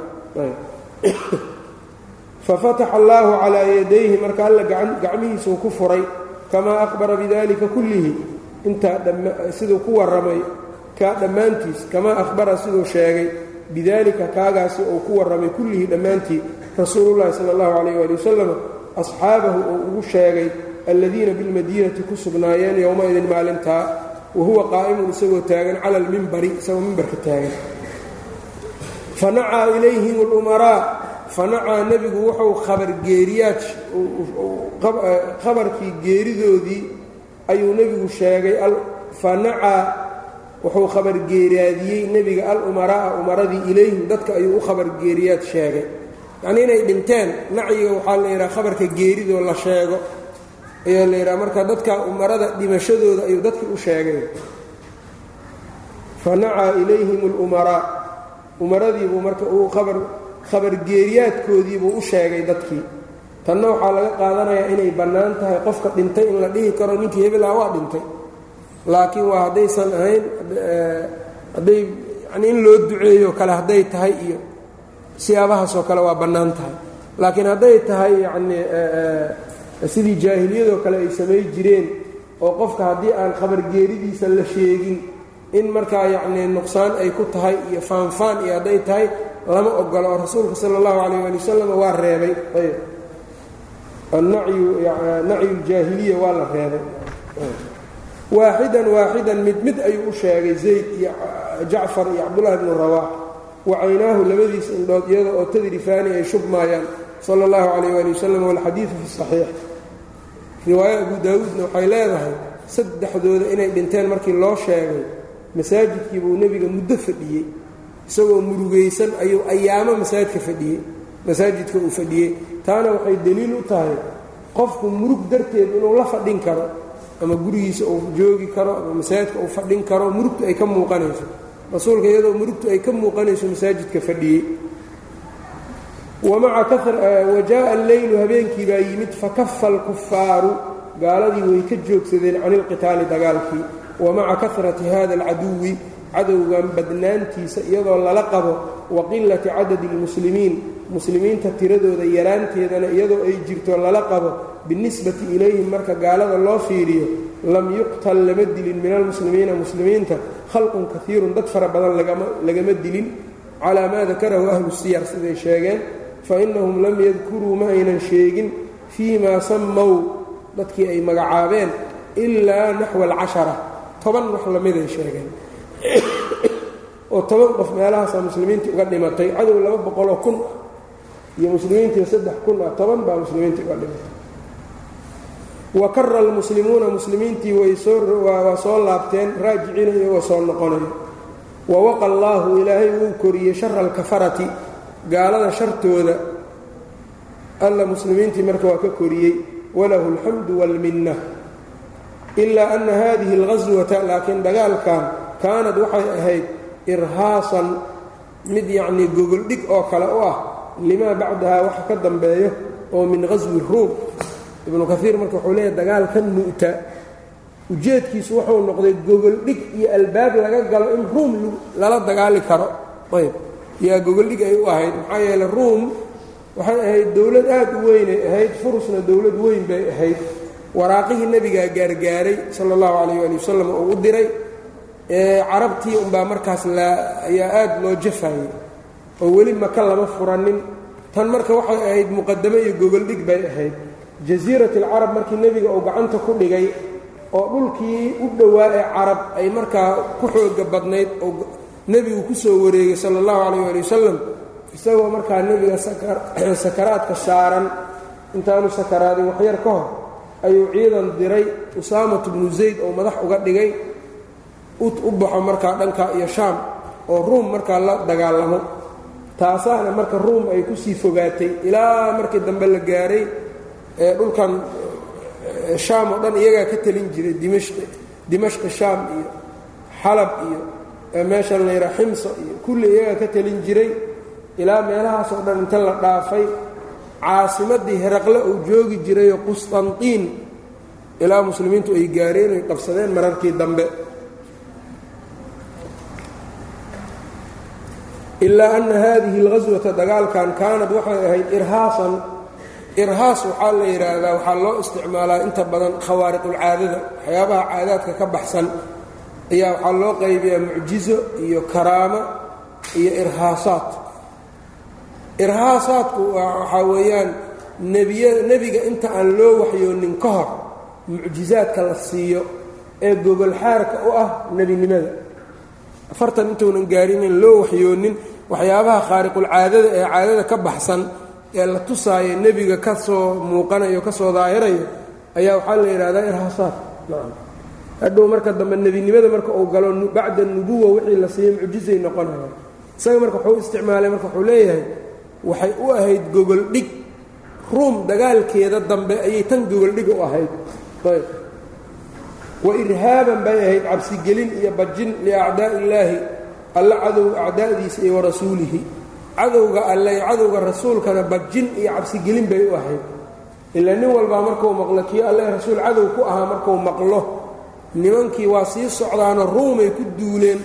fafataxa allaahu calaa yadayhi marka alla gacmihiisuu ku furay. Kamaa aqbara bidalika kullihi intaa siduu ku warramay kaa dhammaantiis kamaa ahbara siduu sheegay bidaalika kaagaasi uu ku warramay kullihii dhammaantii rasuulullahi sala allahu calayh waali wasalam asxaabahu oo ugu sheegay aladiina bilmadiinati ku sugnaayeen yowma-idin maalintaa wa huwa qaa'imun isagoo taagan cala almimbari isagoo mimbarka taagan. Fanacaa ilayhim alumaraa fanacaa nebigu wuxuu khabargeeriyaad khabarkii geeridoodii ayuu nebigu sheegay fanacaa wuxuu khabargeeraadiyey nebiga alumaraa'a umaradii ilayhim dadka ayuu u khabargeeriyaad sheegay. Yacnii inay dhinteen nacyiga waxaa la yidhaha khabarka geeridoo la sheego ayaa la yidhaha marka dadka umarada dhimashadooda ayuu dadkii u sheegay. Fanacaa ilayhim alumaraa umaradiibuu marka uu abar khabargeeriyaadkoodiibuu u sheegay dadkii tanna waxaa laga qaadanayaa inay bannaan tahay qofka dhintay in la dhihi karo ninkii hebel ah waa dhintay. Laakiin waa haddaysan ahayn hadday yani in loo duceeyo kale hadday tahay iyo siyaabahaasoo kale waa bannaan tahay. Laakiin hadday tahay yacnii sidii jaahiliyadoo kale ay samay jireen oo qofka haddii aan khabargeeridiisa la sheegin in markaa yacnii nuqsaan ay ku tahay iyo faanfaan iyo hadday tahay lama ogolo oo rasuulka sala allahu calayh waali wasalam waa reebay. Ayb nacyu ljaahiliya waa la reebay. waaxidan waaxidan mid mid ayuu u sheegay zayd iyo jacfar iyo cabdullahi bnu rawaax wacaynaahu labadiis indhood iyada oo tadrifaani ay shubmaayaan sala allahu calayh waali wasalam walxadiidu fi saxiix riwaayo abu daawuudna waxay leedahay saddexdooda inay dhinteen markii loo sheegay masaajidkii buu nebiga muddo fadhiyey isagoo murugaysan ayuu ayaamo masaajidka fadhiyey masaajidka uu fadhiyey. Taana waxay deliil u tahay qofku murug darteed inuu la fadhin karo ama gurigiisa uu joogi karo ama masaajidka uu fadhin karo murugtu ay ka muuqanayso. Rasuulka iyadoo murugtu ay ka muuqanayso masaajidka fadhiyey. Wa jaءa alleylu habeenkii baa yimid fakafa alkufaaru gaaladii way ka joogsadeen can ilqitaali dagaalkii. Wa maca karati hada alcaduwi cadowgan badnaantiisa iyadoo lala qabo wa qilati cadadi اlmuslimiin muslimiinta tiradooda yaraanteedana iyadoo ay jirto lala qabo binisbati ilayhim marka gaalada loo fiiriyo lam yuqtal lama dilin min almuslimiina muslimiinta. Khalqun kaiirun dad fara badan lagama dilin. Calaa maa dakarahu ahlu siyar siday sheegeen. Fainahum lam yadkuruu ma aynan sheegin fii maa sammow dadkii ay magacaabeen ilaa naxwa alcashara. Toban wax lamiday sheegeen. Oo toban qof meelahaasaa muslimiintii uga dhimatay cadow laba boqoloo kun iyo muslimiintii saddex kun ah toban baa muslimiintii uga dhimatay wa kara almuslimuuna muslimiintii waywaa soo laabteen raajiciina iyagoo soo noqonayo wa waqa allaahu ilaahay wuu koriyey shara alkafarati gaalada shartooda. Alla muslimiintii marka waa ka koriyey walahu alxamdu waalminna ilaa anna haadihi alghaswata laakiin dagaalkan kaanad waxay ahayd irhaasan mid yacnii gogoldhig oo kale u ah limaa bacdahaa waxa ka dambeeyo oo min ghaswi ruum ibnu kaiir marka wuxuu leeyahy dagaalkan mu'ta ujeedkiisu wuxuu noqday gogoldhig iyo albaab laga galo in ruum lala dagaali karo. Ayb yaa gogoldhig ay u ahayd. Maxaa yeele ruum waxay ahayd dowlad aad u weynay ahayd furusna dowlad weyn bay ahayd. Waraaqihii nebigaa gaargaaray sala allahu calayh ali wasalam oo u diray. Carabtii unbaa markaas ayaa aad loo jafayay oo weli maka lama furanin. Tan marka waxay ahayd muqadamo iyo gogoldhig bay ahayd. Jasiirat alcarab markii nebiga uu gacanta ku dhigay oo dhulkii u dhowaa ee carab ay markaa ku xooga badnayd oo nebigu ku soo wareegay sala allahu calayh ali wasalam isagoo markaa nebiga sakaraadka saaran. Intaanu sakaraadin waxyar ka hor ayuu ciidan diray usaamatu bnu zayd oo madax uga dhigay. U baxo markaa dhanka iyo shaam oo ruum markaa la dagaalamo taasaana marka ruum ay ku sii fogaatay ilaa markii dambe la gaaray ee dhulkan shaam oo dhan iyagaa ka telin jiray dimashqi dimashqi shaam iyo xalab iyo meeshan la yidhaha ximsa iyo kulli iyagaa ka telin jiray. Ilaa meelahaas oo dhan inta la dhaafay caasimaddii heraqle uu joogi jirayoo qustantiin ilaa muslimiintu ay gaareen ay qabsadeen mararkii dambe ilaa ana haadihi alghaswata dagaalkan kaanad waxay ahayd irhaasan irhaas waxaa la yidhaahdaa waxaa loo isticmaalaa inta badan khawaariqulcaadada waxyaabaha caadaadka ka baxsan ayaa waxaa loo qaybiyaa mucjizo iyo karaamo iyo irhaasaat irhaasaadku waxaa weeyaan nebiga inta aan loo waxyoonin ka hor mucjizaadka la siiyo ee gogolxaarka u ah nebinimada afartan intuunan gaarinin loo waxyoonin waxyaabaha khaariqulcaadada ee caadada ka baxsan ee la tusaayo nebiga ka soo muuqanayo ka soo daahirayo ayaa waxaa la yidhahdaa irhaasaad. Hadhow marka dambe nebinimada marka uu galo bacda nubuwa wixii la siiyo mucjizay noqonaya. Isaga marka wuxuu isticmaalay marka wuxuu leeyahay waxay u ahayd gogoldhig ruum dagaalkeeda dambe ayay tan gogoldhig u ahayd ayb wa irhaaban bay ahayd cabsigelin iyo bajin liacdaa'i illaahi alla cadowga acdaa'diisa iyo warasuulihi cadowga alle iyo cadowga rasuulkana bajin iyo cabsigelin bay u ahayd. Ilaa nin walbaa markuu maqlo kii alle rasuul cadow ku ahaa markuu maqlo nimankii waa sii socdaanoo ruumay ku duuleen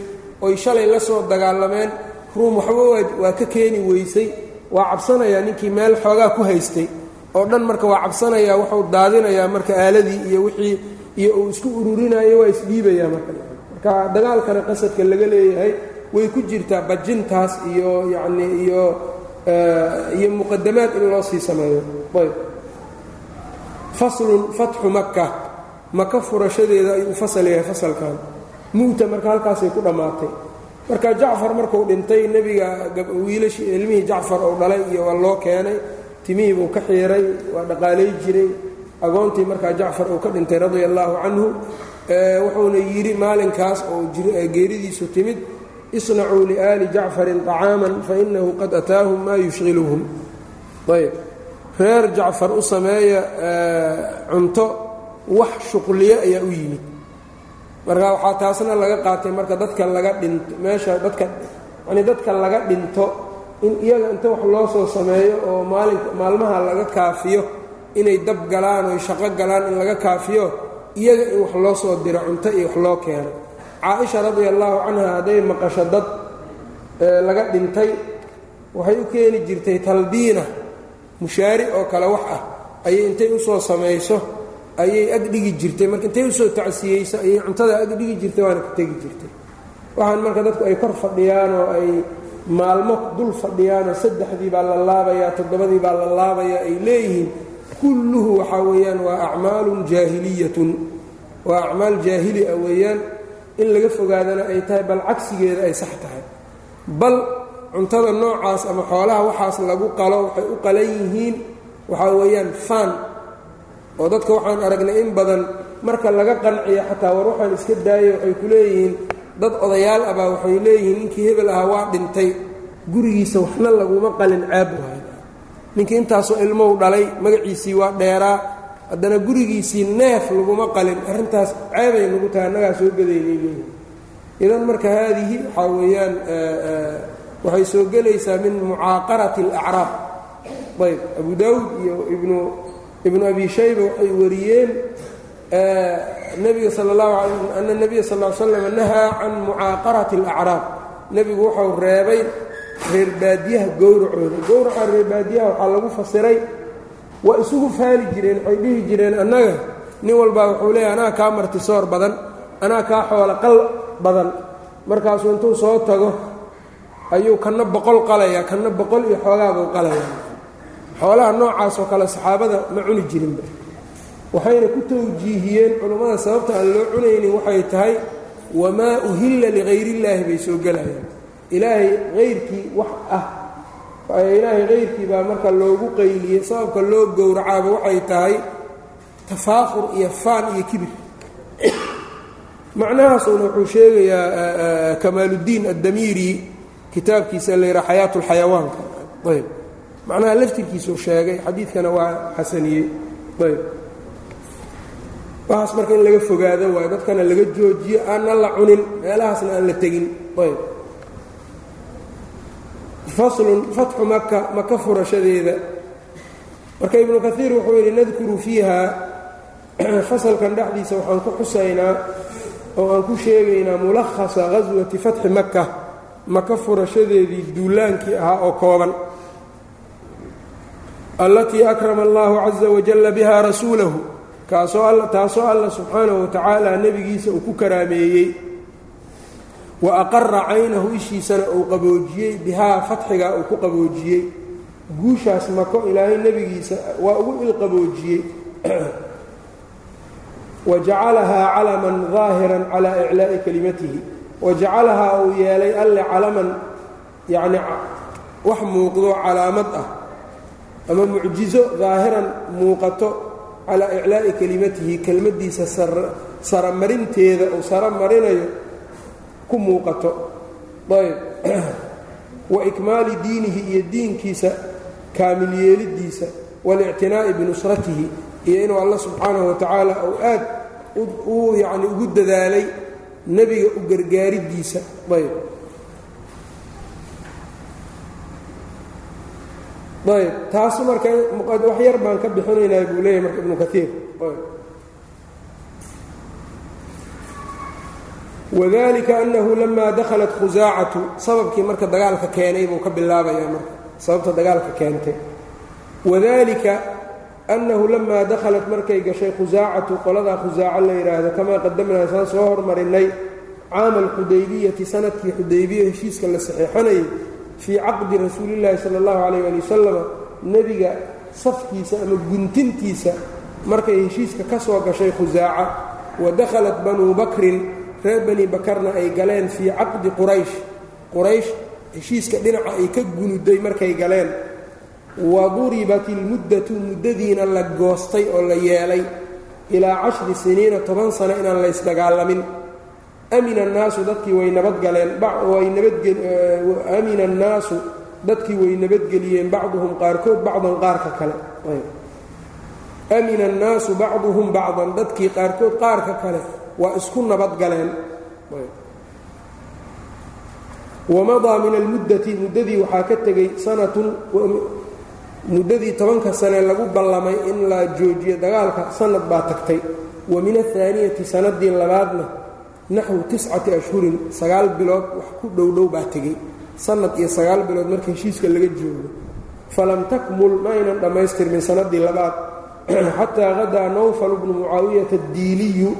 oy shalay la soo dagaalameen ruum waxba waa ka keeni weysay waa cabsanayaa ninkii meel xoogaa ku haystay. Oo dhan marka waa cabsanayaa wuxuu daadinayaa marka aaladii iyo wixii iyo uu isku ururinayo waa isdhiibayaa marka. Marka dagaalkana qasadka laga leeyahay way ku jirtaa bajintaas iyo yacnii iyo iyo muqadamaad in loo sii sameeyo. Ayb. Faslun fatxu maka maka furashadeeda ayuu fasal yahay fasalkan. Mu'ta marka halkaasay ku dhammaatay marka jacfar markuu dhintay nebiga wiilashii ilmihii jacfar uu dhalay iyo waa loo keenay. Timihii buu ka xiiray waa dhaqaalay jiray agoontii markaa jacfar uu ka dhintay radia allaahu canhu wuxuuna yidhi maalinkaas oo geeridiisu timid isnacuu liaali jacfarin طacaaman fainahu qad ataahum maa yushqiluhum ayb. Reer jacfar u sameeya cunto wax shuqliyo ayaa u yimid. Marka waxaa taasna laga qaatay marka dadka laga dhinto meesha dadka yani dadka laga dhinto in iyaga inta wax loo soo sameeyo oo maalin maalmaha laga kaafiyo inay dab galaan oy shaqo galaan in laga kaafiyo iyaga in wax loo soo diro cunto iyo wax loo keeno. Caa-isha radia allaahu canha hadday maqasho dad laga dhintay waxay u keeni jirtay talbiina mushaari oo kale wax ah. Ayay intay u soo samayso ayay agdhigi jirtay. Marka intay u soo tacsiyeyso ayay cuntada agdhigi jirtay waana ka tegi jirtay. Waxaan marka dadku ay kor fadhiyaan oo ay maalmo dul fadhiyaanoo saddexdii baa la laabayaa toddobadii baa la laabayaa ay leeyihiin kulluhu waxaa weeyaan waa acmaalun jaahiliyatun. Waa acmaal jaahili ah weeyaan in laga fogaadana ay tahay bal cagsigeeda ay sax tahay. Bal cuntada noocaas ama xoolaha waxaas lagu qalo waxay u qalan yihiin waxaa weeyaan faan oo dadka waxaan aragnay in badan marka laga qanciyo xataa war waxaan iska daayo waxay ku leeyihiin dad odayaal abaa waxay leeyihiin ninkii hebel ahaa waa dhintay. Gurigiisa waxna laguma qalin caab waay ninkii intaasoo ilmow dhalay magaciisii waa dheeraa haddana gurigiisii neef laguma qalin arrintaas ceebay nagu tahay annagaa soo gadaynay leeyihiin idan marka haadihi waxaa weeyaan waxay soo gelaysaa min mucaaqarati alacraab. Ayb abu daawud iyo ibnu ibnu abi shayba waxay wariyeen nebiga sal اllahu ala ana nebiya sal l slam nahaa can mucaaqarati alacraab. Nebigu wuxuu reebay reer baadiyaha gowracooda. Gowraca reer baadiyaha waxaa lagu fasiray waa isugu faali jireen waxay dhihi jireen annaga nin walbaa wuxuu leeyahy anaa kaa martisoor badan anaa kaa xoolo qal badan. Markaasuu intuu soo tago ayuu kana boqol qalayaa kana boqol iyo xoogaabuu qalayaa. Xoolaha noocaas oo kale saxaabada ma cuni jirinba. Waxayna ku tawjiihiyeen culummada sababta aan loo cunaynin waxay tahay wamaa uhilla ligayr-illaahi bay soo gelayaan ilaahay hayrkii wax ah. Ilaahay hayrkii baa marka loogu qayliyey sababka loo gowracaaba waxay tahay tafaaqur iyo faan iyo kibir. Macnahaasuna wuxuu sheegayaa kamaaluddiin addamiiri kitaabkiisa la yidhaha xayaatu lxayawaanka ayb. Macnaha laftirkiisuu sheegay xadiidkana waa xasaniyey. Ayb. Waxaas marka in laga fogaado waayo dadkana laga joojiyo aanna la cunin meelahaasna aan la tegin. Ayb faslun fatxu maka maka furashadeeda. Marka ibnu kaiir wuxuu yidhi nadkuru fiiha. Fasalkan dhexdiisa waxaan ku xusaynaa oo aan ku sheegaynaa mulahasa ghaswati fatxi maka maka furashadeedii duulaankii ahaa oo kooban. Allatii akrama allahu caza wajalla biha rasuulahu kaasoo taasoo alla subxaanahu watacaala nebigiisa uu ku karaameeyey wa aqara caynahu ishiisana uu qaboojiyey bihaa fatxigaa uu ku qaboojiyey. Guushaas mako ilaahay nebigiisa waa ugu ilqaboojiyey wa jacalahaa calaman daahiran calaa iclaa'i kelimatihi wa jacalahaa uu yeelay alle calaman yacni wax muuqdo calaamad ah ama mucjizo daahiran muuqato calaa iclaa'i kelimatihi kelmaddiisa saramarinteeda uu saro marinayo ku muuqato. Ayb. Wa ikmaali diinihi iyo diinkiisa kaamil yeelidiisa waاlictinaa'i binusratihi iyo inuu alla subxaanahu wa tacaala uu aad u yacni ugu dadaalay nebiga u gargaaridiisa. Ayb. Ayb. Taas marka wax baan ka bixinaynaa buu leeyahy marka ibnu kaiir wadalika annahu lamaa dakhalat khusaacatu sababkii marka dagaalka keenay buu ka bilaabayaa marka sababta dagaalka keentay. Wadalika annahu lamaa dakhalat markay gashay khusaacatu qoladaa khusaaco la yidhaahdo kamaa qadamnaa saan soo hormarinay caama alxudaybiyati sannadkii xudaybiya heshiiska la saxeexanayay fii caqdi rasuulillaahi sala allahu calayh ali wasalama nebiga safkiisa ama guntintiisa markay heshiiska ka soo gashay khusaaca wa dakhalat banuu bakrin reer bani bakarna ay galeen fii caqdi quraysh. Quraysh heshiiska dhinaca ay ka gunuday markay galeen. Wa duribat ilmuddatu muddadiina la goostay oo la yeelay ilaa cashri siniina toban sano inaan laysdagaalamin amina annaasu dadkii way nabadgaleen way nabadamina annaasu dadkii way nabadgeliyeen bacduhum qaarkood bacdan qaarka kale. Amina annaasu bacduhum bacdan dadkii qaarkood qaarka kale waa isku nabadgaleen wamadaa min almuddati muddadii waxaa ka tegey sanatun muddadii tobanka sane lagu ballamay in la joojiyo dagaalka sanad baa tagtay wa min ahaaniyati sanadii labaadna naxwu tiscati ashhurin sagaal bilood wax ku dhowdhow baa tegey sanad iyo sagaal bilood marka heshiiska laga joogo falam takmul ma aynan dhammaystirmin sanadii labaad xataa hadaa nawfal bnu mucaawiyata addiiliyu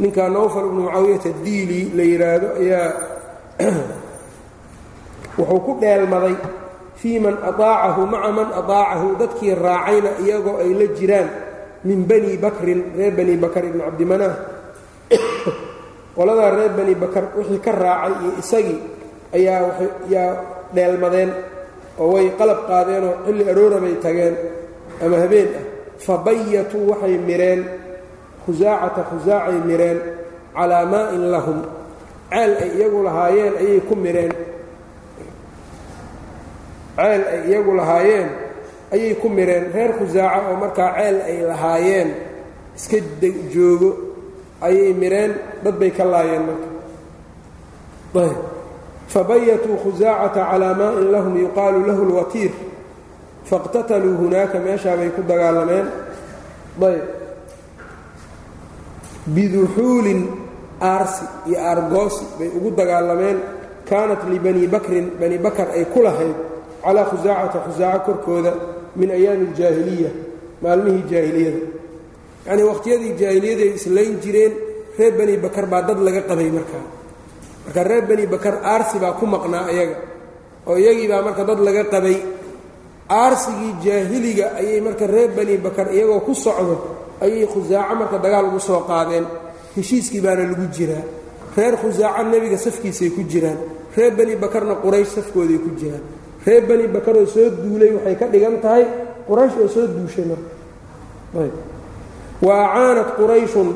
ninkaa nawfal ibnu mucaawiyata diili la yidhaahdo ayaa wuxuu ku dheelmaday fii man ataacahu maca man ataacahu dadkii raacayna iyagoo ay la jiraan min bani bakrin reer bani bakar ibni cabdimanaah qoladaa reer bani bakar wixii ka raacay iyo isagii ayaa yaa dheelmadeen oo way qalab qaadeenoo xilli aroora bay tageen ama habeen ah. Fa bayatuu waxay mireen khusaacata khusaacay mireen calaa maa'in lahum. Ceel ay iyagu lahaayeen ayay ku mireen. Ceel ay iyagu lahaayeen ayay ku mireen. Reer khusaaca oo markaa ceel ay lahaayeen iska joogo ayay mireen. Dad bay ka laayeen marka. Fabayatuu khusaacata calaa maa'in lahum yuqaalu lahu lwatiir. Fاqtataluu hunaaka meeshaa bay ku dagaalameen. Ayb biduxuulin aarsi iyo aargoosi bay ugu dagaalameen. Kaanat libani bakrin bani bakar ay ku lahayd calaa khusaacata khusaaco korkooda min ayaami aljaahiliya maalmihii jaahiliyada. Yacnii wakhtiyadii jaahiliyada ay islayn jireen reer bani bakar baa dad laga qabay markaa marka reer bani bakar aarsi baa ku maqnaa iyaga oo iyagii baa marka dad laga qabay. Aarsigii jaahiliga ayay marka reer bani bakar iyagoo ku socdo ayay khusaaco marka dagaal ugu soo qaadeen. Heshiiskii baana lagu jiraa. Reer khusaaco nebiga safkiisay ku jiraan. Reer bani bakarna quraysh safkooday ku jiraan. Reer bani bakaroo soo duulay waxay ka dhigan tahay quraysh oo soo duushay marka. Wa acaanat qurayshun.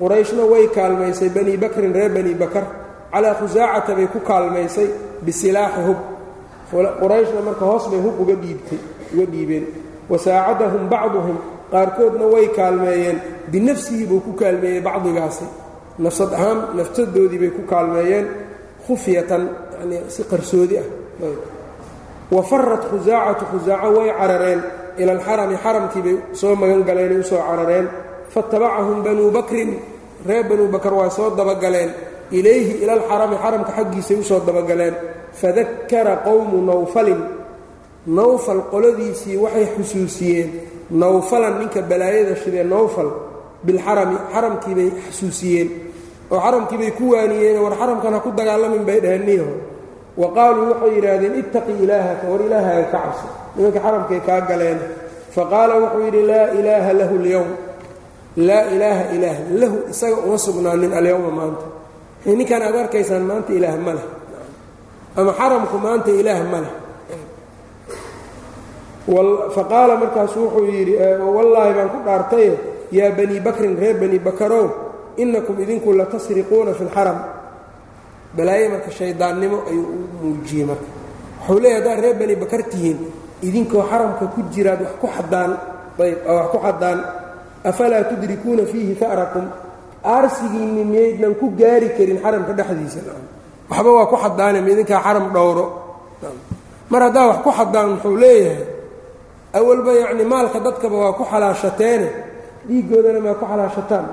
Qurayshna way kaalmaysay bani bakrin reer bani bakar. Calaa khusaacata bay ku kaalmaysay bisilaaxi hub. Qurayshna marka hoos bay hub uga dhiibtay uga dhiibeen. Wasaacadahum bacduhum qaarkoodna way kaalmeeyeen binafsihi buu ku kaalmeeyey bacdigaasi. Nafsad ahaan naftadoodii bay ku kaalmeeyeen khufyatan yanii si qarsoodi ah. Wa farat khusaacatu khusaaco way carareen. Ila alxarami xaramkii bay soo magan galeenay u soo carareen. Fatabacahum banuu bakrin reer banuu bakar waa soo dabagaleen. Ilayhi ila alxarami xaramka xaggiisay u soo dabagaleen. Fadakara qowmu nawfalin. Nawfal qoladiisii waxay xusuusiyeen nawfalan ninka balaayada shidee nawfal bilxarami xaramkiibay xusuusiyeen. Oo xaramkiibay ku waaniyeen war xaramkan ha ku dagaalamin bay dhaheen niyaho wa qaaluu waxay yidhaahdeen ittaqi ilaahaka war ilaahaaga ka cabso nimanka xaramkay kaa galeen faqaala wuxuu yidhi laa ilaaha lahu اlyowm laa ilaaha ilaah lahu isaga uma sugnaanin alyowma maanta. Ninkan aad arkaysaan maanta ilaah ma leh. Ama xaramku maanta ilaah ma leh faqaala markaasu wuxuu yidhi wallaahi baan ku dhaartaye yaa banii bakrin reer bani bakarow innakum idinku latasriquuna fi اlxaram balaaye marka shaydaannimo ayuu u muujiyey marka. Wuxuu leeya haddaad reer bani bakar tihiin idinkoo xaramka ku jiraad wax ku xadaan ayb wax ku xadaan afalaa tudrikuuna fiihi fa'rakum? Aarsigiinni miyaydnan ku gaari karin xaramka dhexdiisa. Waxba waa ku xadaane ma idinkaa xaram dhowro. Mar haddaa wax ku xadaan wuxuu leeyahay awalba yacni maalka dadkaba waa ku xalaashateene dhiiggoodana maa ku xalaashataan.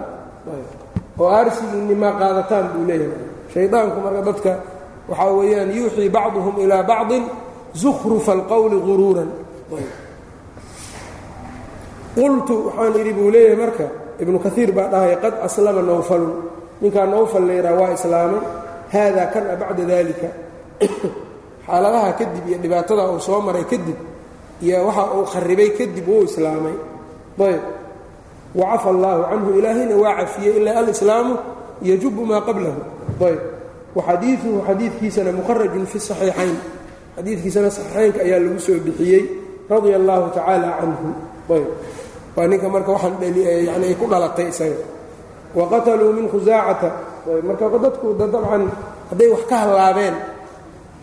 Oo aarsigiinni maa qaadataan buu leeyahay. Shaydaanku marka dadka waxaa weeyaan yuuxii bacduhum ilaa bacdin zukhrufa alqowli guruuran qultu waxaan idhi buu leeyahay marka ibnu kaiir baa dhahaya qad aslama nawfalun ninkaa nawfal layraa waa islaamay. Haadaa kana bacda dalika xaaladaha kadib iyo dhibaatada uu soo maray kadib iyo waxa uu kharibay kadib wuu islaamay. Ayb wacafa allaahu canhu ilaahayna waa cafiyey ilaa alislaamu yajubu maa qablahu. Ayb waxadiiuhu xadiidkiisana mukharajun fi saxiixayn. Xadiidkiisana saxiixaynka ayaa lagu soo bixiyey radia allahu tacaala canhu. Ayb waa ninka marka waxaan yani ay ku dhalatay isaga. Wa qataluu min khusaacata marka dadku dabcan hadday wax ka hallaabeen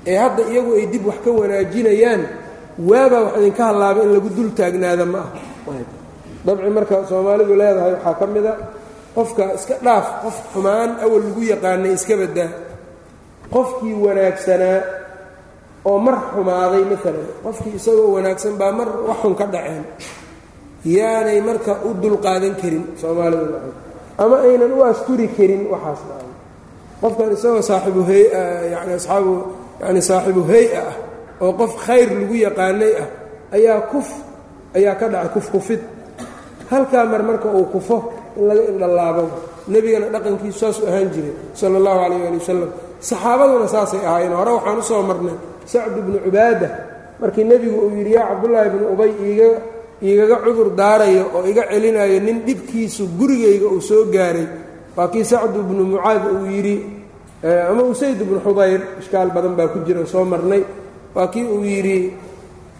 ee hadda iyagu ay dib wax ka wanaajinayaan waabaa wax idinka hallaabay in lagu dul taagnaada ma ah dabci marka soomaalidu leedahay waxaa ka mida qofka iska dhaaf qof xumaan awal lagu yaqaanay iska badaa qofkii wanaagsanaa oo mar xumaaday maalan qofkii isagoo wanaagsan baa mar waxxun ka dhaceen. Yaanay marka u dulqaadan karin soomaalidu ama aynan u asturi karin waxaas qofkan isagoo saaxibu hay yani asxaabu yani saaxibu hay'a ah oo qof khayr lagu yaqaanay ah ayaa kuf ayaa ka dhacay kufkufid halkaa mar marka uu kufo in laga indhallaabo nebigana dhaqankiisu saasuu ahaan jiray sala allahu calayh ali wasalam saxaabaduna saasay ahaayeen. Hore waxaan u soo marnay sacdu bnu cubaada. Markii nebigu uu yidhi yaa cabdullaahi bnu ubay iiga igaga cudur daarayo oo iga celinayo nin dhibkiisu gurigayga uu soo gaaray. Waa kii sacdu bnu mucaad uu yidhi ama usayd bnu xudayr ishkaal badan baa ku jira soo marnay waa kii uu yidhi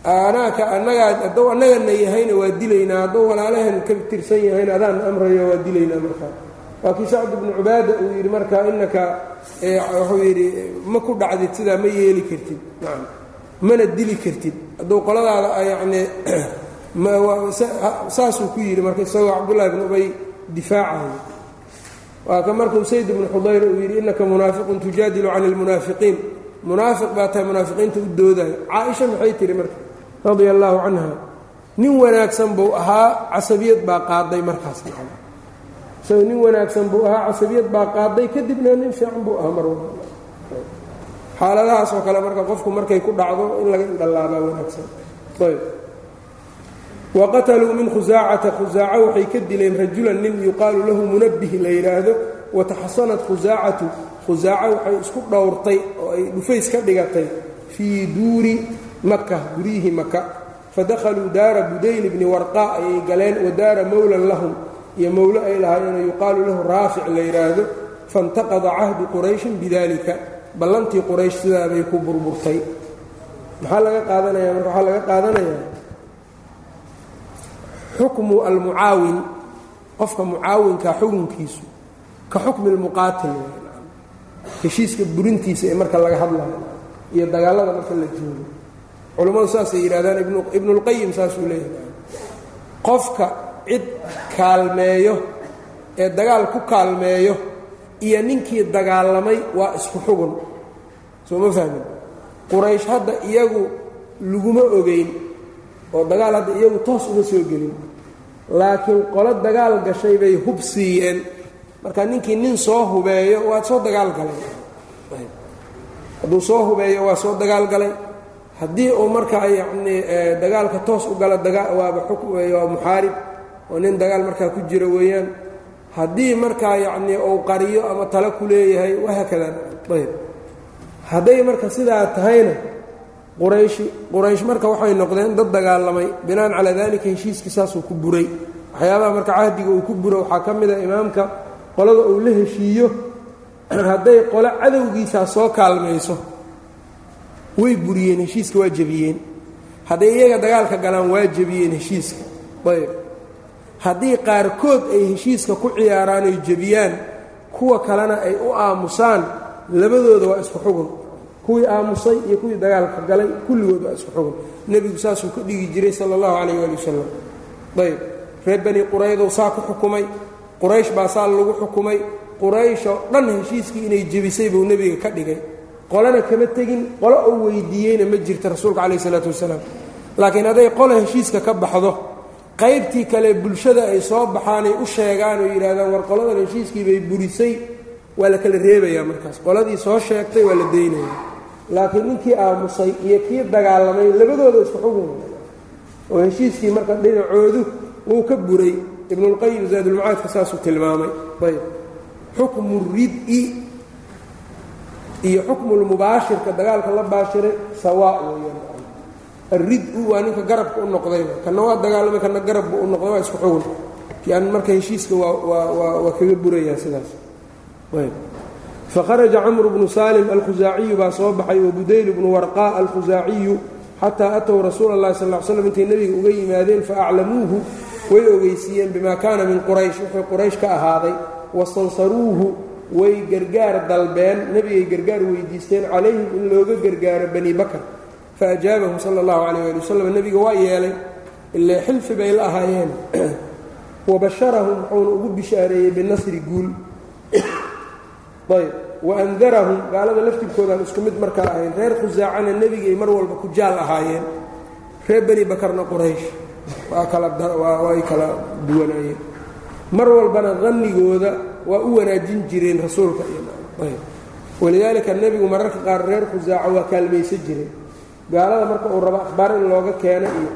anaaka annagaa hadduu annagana yahayna waa dilaynaa hadduu walaalahan ka tirsan yahayna adaan amrayo waa dilaynaa markaa waa kii sacd bnu cubaada uu yidhi marka inaka wuxuu yidhi ma ku dhacdid sidaa ma yeeli kartid. Nacam mana dili kartid. Hadduu qoladaada yacni saasuu ku yidhi marka isagoo cabdullahi bn ubay difaacayo waa ka markuu sayd bnu xudayr uu yidhi innaka munaafiqun tujaadilu cani lmunaafiqiin munaafiq baa tahay munaafiqiinta u doodayo caaisha maxay tihi marka? Radia allaahu canha. Nin wanaagsan buu ahaa casabiyad baa qaaday markaas isagoo nin wanaagsan buu ahaa casabiyad baa qaaday kadibna nin fiican buu ahaa mar xaaladahaas oo kale marka qofku markay ku dhacdo in laga indhallaabaa wanaagsan. Ayb. Wa qataluu min khusaacata khusaaco waxay ka dileen rajulan nin yuqaalu lahu munabbih la yidhaahdo wataxasanat khusaacatu khusaaco waxay isku dhowrtay oo ay dhufays ka dhigatay fii duuri maka guryihii maka fadakhaluu daara budayl bni warqaa ayay galeen wa daara mowlan lahum. Iyo mowlo ay lahaayeenoo yuqaalu lahu raafic la yidhaahdo faintaqada cahdu qurayshin bidalika ballantii quraysh sidaabay ku burburtay. Maxaa laga qaadanaya? Marka waxaa laga qaadanayaa xukmu almucaawin qofka mucaawinka xukunkiisu ka xukmi lmuqaatil heshiiska burintiisa ee marka laga hadlayo iyo dagaalada marka la joogo. Culammadu saasay yidhahdaan ibnulqayim saasuu leeyahay. Qofka cid kaalmeeyo ee dagaal ku kaalmeeyo iyo ninkii dagaalamay waa isku xugun. Soo ma fahmin? Quraysh hadda iyagu laguma ogeyn oo dagaal hadda iyagu toos uma soo gelin. Laakiin qolo dagaal gashay bay hub siiyeen marka ninkii nin soo hubeeyo waa soo dagaal galay. Hadduu soo hubeeyo waa soo dagaal galay. Haddii uu markaa yacnii dagaalka toos u galo waaba waa muxaarib oo nin dagaal markaa ku jiro weeyaan. Haddii markaa yacnii uu qariyo ama talo ku leeyahay wahaakada ayb. Hadday marka sidaa tahayna qurayshi quraysh marka waxay noqdeen dad dagaalamay binaan calaa daalika heshiiskii saasuu ku buray. Waxyaabaha marka cahdiga uu ku buro waxaa ka mid a imaamka qolada uu la heshiiyo hadday qolo cadowgiisaa soo kaalmayso way buriyeen heshiiska waa jebiyeen. Hadday iyaga dagaalka galaan waa jebiyeen heshiiska. Ayb. Haddii qaarkood ay heshiiska ku ciyaaraan oy jebiyaan kuwa kalena ay u aamusaan labadooda waa isku xugun kuwii aamusay iyo kuwii dagaalka galay kulligood waa isku xugun nebigu saasuu ka dhigi jiray sala allahu calayh waali wasalam ayb. Reer bani quraydow saa ku xukumay quraysh baa saa lagu xukumay. Qurayshoo dhan heshiiskii inay jebisay buu nebiga ka dhigay. Qolana kama tegin qolo uu weydiiyeyna ma jirta rasuulka calayh isalaatu wasalaam. Laakiin hadday qolo heshiiska ka baxdo qaybtii kale bulshada ay soo baxaanay u sheegaan oo yidhahdaan war qoladan heshiiskii bay burisay. Waa la kala reebayaa markaas. Qoladii soo sheegtay waa la daynaya laakiin ninkii aamusay iyo kii dagaalamay labadooda isku xugun oo heshiiskii marka dhinacoodu wuu ka buray ibnulqayim zaadulmacaadka saasuu tilmaamay. Ayb. Xukmu rid-i iyo xukmulmubaashirka dagaalka la baashiray sawaa weeyaan. Alrid-u waa ninka garabka u noqday. Kana waa dagaalamay kana garabbu u noqday waa isku xugun kian marka heshiiska waa kaga burayaa sidaas. Ayb. Fakharaja camru bnu salim alkhusaaciyu baa soo baxay wa budayl bnu warqaa alkhusaaciyu xataa atow rasuula اllahi sal ly slam intay nebiga uga yimaadeen faaclamuuhu way ogeysiiyeen bima kaana min quraysh wuxuu quraysh ka ahaaday wastansaruuhu way gargaar dalbeen nebigay gargaar weydiisteen calayhim in looga gargaaro bani bakr. Faajaabahum sala اllahu calayh ali wasalam nebiga waa yeelay ile xilfi bay la ahaayeen. Wabasharahum wuxuuna ugu bishaareeyey binasri guul. Ayb waandarahum gaalada laftirkoodaan isku mid markaa ahayn reer khusaacana nebigay mar walba ku jaal ahaayeen reer bani bakarna quraysh waa kalaway kala duwanaayeen. Mar walbana dannigooda waa u wanaajin jireen rasuulka ayb. Walidaalika nebigu mararka qaar reer khusaaca waa kaalmaysan jireen. Gaalada marka uu rabo akhbaar in looga keeno iyo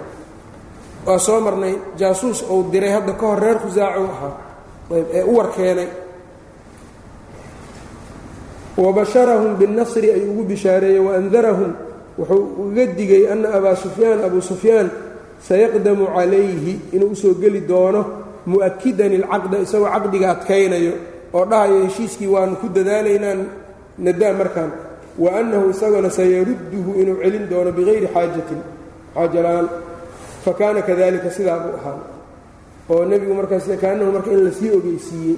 waa soo marnay jaasuus uu diray hadda ka hor reer khusaaca u ahaa ayb ee u war keenay wabasharahum binnasri ay ugu bishaareeyey waandarahum wuxuu uga digay ana abaa sufyaan abuu sufyaan sayaqdamu calayhi inuu u soo geli doono mu'akidan ilcaqda isagoo caqdiga adkaynayo oo dhahayo heshiiskii waanu ku dadaalaynaan nadaa markaan wa annahu isagona sayarudduhu inuu celin doono bikayri xaajatin xaaja la'aan fa kaana kadalika sidaa buu ahaa. Oo nebigu markaas kaanahu marka in la sii ogeysiiyey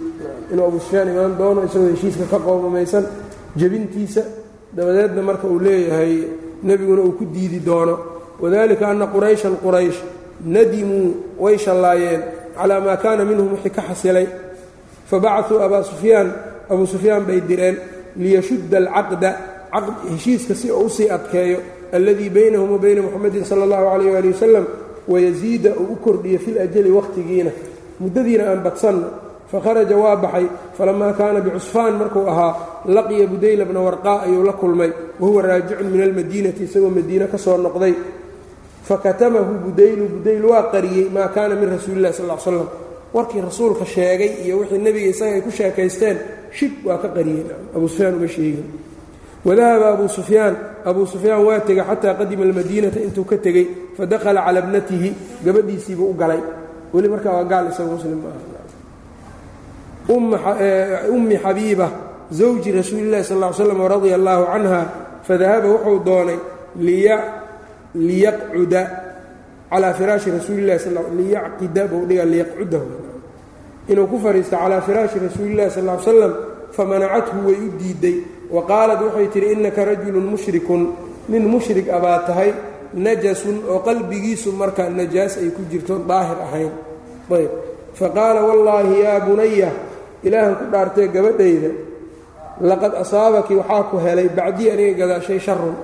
inuu abuu sufyaan imaan doono isagoo heshiiska ka qoomamaysan jebintiisa dabadeedna marka uu leeyahay nebiguna uu ku diidi doono wadalika anna qurayshan quraysh nadimuu way shallaayeen calaa maa kaana minhum wixii ka xasilay. Fabacuu abaa sufyaan abuu sufyaan bay direen liyashudda alcaqda heshiiska si uu u sii adkeeyo alladii baynahum wa bayna muxamedin sala allahu calayh ali wasalam wayasiida uu u kordhiyo fi lajali wakhtigiina muddadiina aan badsanno fakharaja waa baxay falamaa kaana bicusfaan markuu ahaa laqiya budayla bna warqaa ayuu la kulmay wahuwa raajicun min almadiinati isagoo madiine ka soo noqday fakatamahu budaylu budayl waa qariyey maa kaana min rasuuli illahi sal l slam warkii rasuulka sheegay iyo wixii nebiga isaga ay ku sheekaysteen shib waa ka qariyeen abuu sufyaan uma sheegin wadahaba abuu sufyaan abuu sufyaan waa tegey xataa qadima almadiinata intuu ka tegey fadakhala cala bnatihi gabadhiisiibuu u galay weli markaa waa gaal isaga muslim ma aha ummi xabiiba zawji rasuuli llahi sal l slam radia allaahu canha fadahaba wuxuu doonay liyaqcuda calaa firaashi rasuulilahi sal liyacqida buu dhiga liyaqcudahu. Inuu ku fadhiisto calaa firaashi rasuulillahi sal l slam famanacathu way u diiday. Wa qaalat waxay tidhi innaka rajulun mushrikun. Nin mushrik a baa tahay najasun oo qalbigiisu markaa najaas ay ku jirto daahir ahayn. Ayb. Faqaala wallaahi yaa bunaya ilaahan ku dhaartee gabadhayda laqad asaabaki waxaa ku helay bacdii aniga gadaashay sharun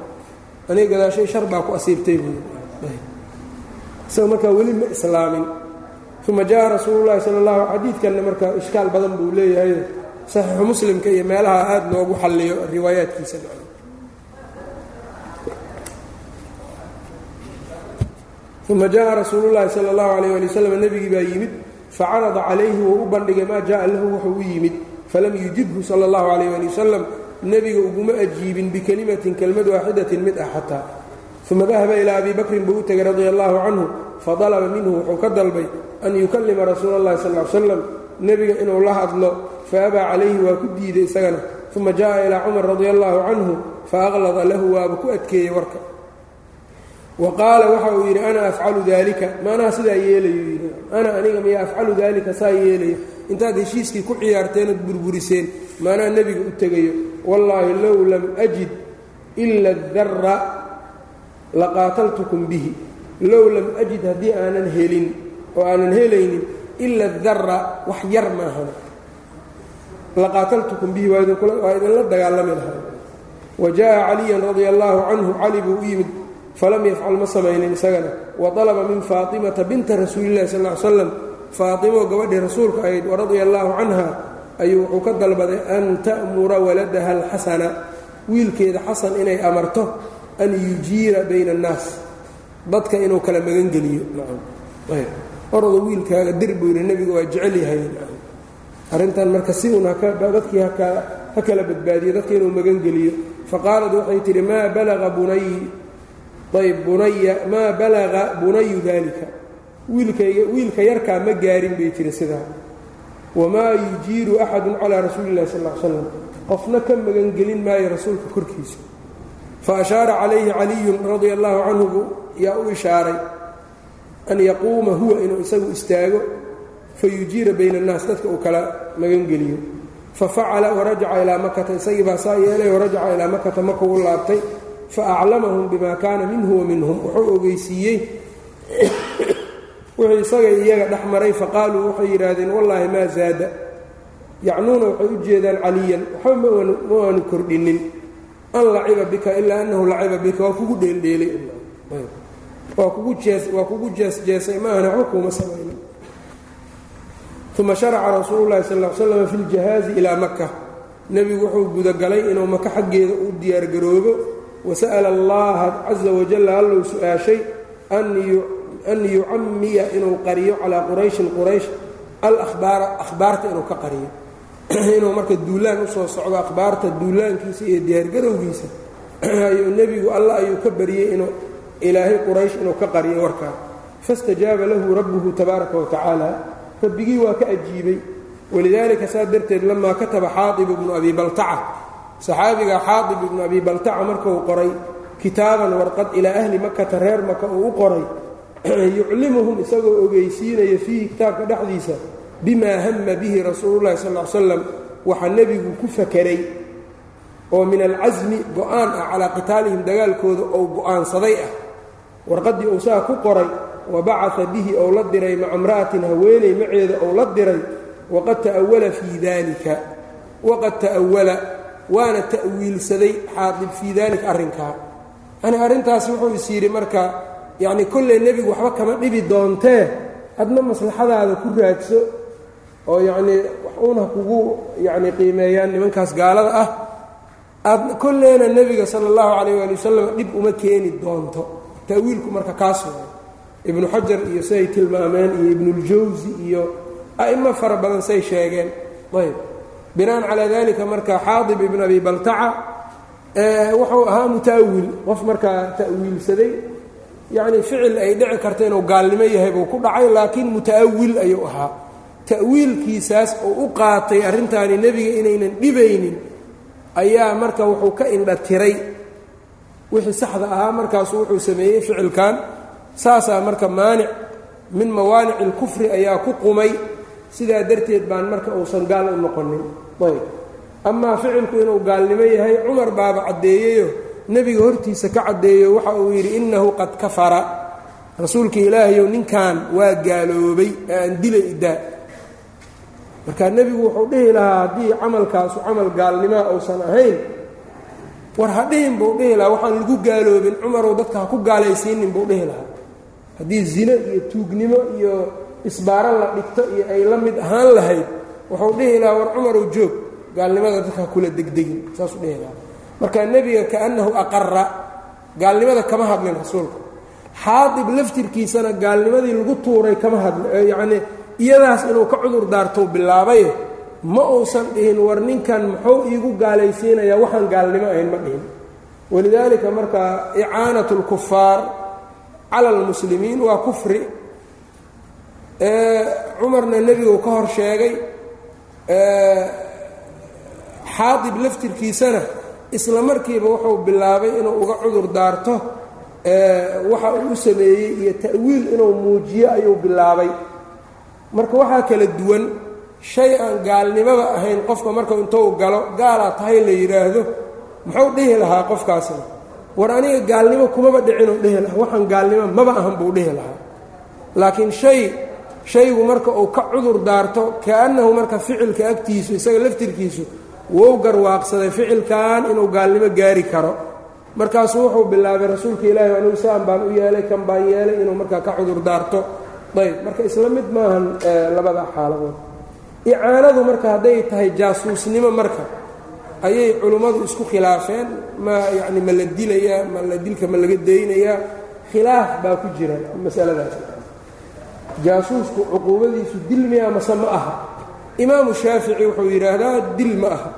aniga gadaashay shar baa ku asiibtay buuisagoo markaa weli ma islaamin uma jaa rasuulu llahi sala allahu xadiidkanna markaa ishkaal badan buu leeyahay saxiixu muslimka iyo meelaha aada loogu xalliyo riwaayaadkiisa uma jaءa rasuulu llahi sala اllahu alayh ali waslm nebigii baa yimid facarada calayhi wuu u bandhigay maa jaءa lahu wuxuu u yimid falam yujibhu sala اllahu alayh ali wasalam nebiga uguma ajiibin bikelimatin kelmad waaxidatin mid ah xataa uma dahaba ilaa abi bakrin buu u tegay radia allahu canhu fadalaba minhu wuxuu ka dalbay an yukallima rasuula اllahi sal l slam nebiga inuu la hadlo faabaa calayhi waa ku diiday isagana. Uma jaءa ilaa cumar radia allahu canhu faaqlada lahu waaba ku adkeeyey warka. Wa qaala waxa uu yidhi ana afcalu dalika maanaa sidaa yeelayu yidhi ana aniga miya afcalu dalika saa yeelayo? Intaad heshiiskii ku ciyaarteen ood burburiseen maanaa nebiga u tegayo wallaahi low lam ajid ila dara laqaataltukum bihi low lam ajid haddii aanan helin oo aanan helaynin ila dara wax yar maahan laqaataltukum bihi waa idinla dagaalami lahaa wa jaءa caliyan radia allaahu canhu cali buu u yimid falam yafcal ma samaynin isagana wa طalaba min faatimata binta rasuuli اllahi sal ly slam faatimo gabadhii rasuulka ahayd waradia allaahu canha ayuu wuxuu ka dalbaday an ta'mura waladaha alxasana wiilkeeda xasan inay amarto an yujiira bayna annaas. Dadka inuu kala magangeliyo. Orada wiilkaaga dir buu yidhi nebiga waa jecel yahay. Arrintan marka si un dadkii ha kala badbaadiyo dadka inuu magangeliyo. Faqaalad waxay tidhi maa balaga bunay ayb bunaya maa balaga bunayu daalika wiilkayga wiilka yarkaa ma gaarin bay tihi sidaa wamaa yujiiru axadun calaa rasuuli illahi sal l slam qofna ka magangelin maayo rasuulka korkiisa fa ashaara calayhi caliyun radia allahu canhu yaa u ishaaray an yaquuma huwa inuu isagu istaago fayujiira bayna annaas dadka uu kala magangeliyo fafacala warajaca ilaa makata isagii baa saa yeelay warajaca ilaa makata maka u laabtay faaclamahum bima kaana minhu wa minhum wuxuu ogeysiiyey wuxuu isaga iyaga dhex maray faqaaluu waxay yidhaahdeen wallaahi maa zaada. Yacnuuna waxay u jeedaan caliyan waxba ma aanu kordhinin. An laciba bika ilaa annahu laciba bika waa kugu dheeldheelay. Waa kugu jeesjeesay maahana waxba kuuma samaynin. Uma sharaca rasuulu llahi sal l slam fi ljahaazi ilaa maka nebigu wuxuu gudagalay inuu maka xaggeeda u diyaargaroobo wasa'ala allaha caza wajalla allou su'aashay an yucamiya inuu qariyo calaa qurayshin quraysh alahbaara ahbaarta inuu ka qariyo. Inuu marka duulaan u soo socdo akhbaarta duulaankiisa iyo diyaargarowgiisa ayuu nebigu alla ayuu ka bariyey inuu ilaahay quraysh inuu ka qariyo warkaa faاstajaaba lahu rabbuhu tabaaraka wa tacaala. Rabbigii waa ka ajiibay. Walidaalika saa darteed lamaa kataba xaaib ibnu abi baltaca. Saxaabiga xaaib ibnu abi baltaca markuu qoray kitaaban warqad ilaa ahli makata reer maka uu u qoray yuclimuhum isagoo ogeysiinaya fiihi kitaabka dhexdiisa bimaa hama bihi rasuululahi sal l slam waxa nebigu ku fakeray oo min alcasmi go'aan ah calaa qitaalihim dagaalkooda ou go'aansaday ah. Warqaddii uu saa ku qoray wa bacaa bihi ou la diray maca imra'atin haweeney maceeda ou la diray waqad ta'awala fii dalika waqad ta'awala waana ta'wiilsaday xaadib fii dalika arrinkaa. Yani arrintaas wuxuu is yidhi marka yacni kolley nebigu waxba kama dhibi doontee adna maslaxadaada ku raadso oo yacnii waxuuna kugu yacni qiimeeyaan nimankaas gaalada ah aad kolleyna nebiga sala allahu calayh waali wasalam dhib uma keeni doonto. Ta'wiilku marka kaas waay ibnu xajar iyo siay tilmaameen iyo ibnuuljawsi iyo a'imo fara badan say sheegeen. Ayb binaan calaa dalika marka xaadib ibn abi baltaca wuxuu ahaa mutaawil. Qof markaa ta'wiilsaday yacni ficil ay dhici karta inuu gaalnimo yahay buu ku dhacay laakiin muta'awil ayuu ahaa. Ta'wiilkiisaas uu u qaatay arrintaani nebiga inaynan dhibaynin ayaa marka wuxuu ka indha tiray wixii saxda ahaa markaasu wuxuu sameeyey ficilkan saasaa marka maanic min mawaanici اlkufri ayaa ku qumay. Sidaa darteed baan marka uusan gaal u noqonin. Ayb. Amaa ficilku inuu gaalnimo yahay cumar baaba caddeeyeyo nebiga hortiisa ka caddeeyo waxa uu yidhi innahu qad kafara. Rasuulka ilaahayow ninkan waa gaaloobay ee aan dila idaa marka nebigu wuxuu dhihi lahaa haddii camalkaasu camal gaalnimaa uusan ahayn war ha dhihin buu dhihi lahaa. Waxaan lagu gaaloobin cumarow dadka ha ku gaalaysiinin buu dhihi lahaa. Haddii zino iyo tuugnimo iyo isbaaro la dhigto iyo ay la mid ahaan lahayd wuxuu dhihi lahaa war cumarow joog gaalnimada dadka ha kula degdegin. Saasuu dhihi lahaa marka nebiga kaannahu aqara gaalnimada kama hadlin rasuulka xaadib laftirkiisana gaalnimadii lagu tuuray kama hadli yacnii iyadaas inuu ka cudur daartou bilaabaye ma uusan dhihin war ninkan muxuu iigu gaalaysiinayaa waxaan gaalnimo ahayn ma dhihin. Walidaalika marka icaanat اlkufaar cala اlmuslimiin waa kufri cumarna nebigu ka hor sheegay xaadib laftirkiisana isla markiiba wuxuu bilaabay inuu uga cudur daarto waxa uu u sameeyey iyo ta'wiil inuu muujiyo ayuu bilaabay. Marka waxaa kala duwan shay aan gaalnimaba ahayn qofka marka intuu galo gaalaa tahay la yidhaahdo muxuu dhihi lahaa qofkaasna war aniga gaalnimo kumaba dhicinuu dhihi lahaa waxaan gaalnimo maba ahan buu dhihi lahaa. Laakiin shay shaygu marka uu ka cudur daarto kaannahu marka ficilka agtiisu isaga laftirkiisu wou garwaaqsaday ficilkan inuu gaalnimo gaari karo. Markaasuu wuxuu bilaabay rasuulka ilaahi anigu saan baan u yeelay kan baan yeelay inuu markaa ka cudur daarto. Ayb marka isla mid maahan labada xaaladood. Icaanadu marka hadday tahay jaasuusnimo marka ayay culimmadu isku khilaafeen. Ma yacni ma la dilayaa ma la dilka ma laga daynayaa. Khilaaf baa ku jira masaladaas. Jaasuusku cuquubadiisu dil miya mase ma aha imaamu shaafici wuxuu yidhaahdaa dil ma aha.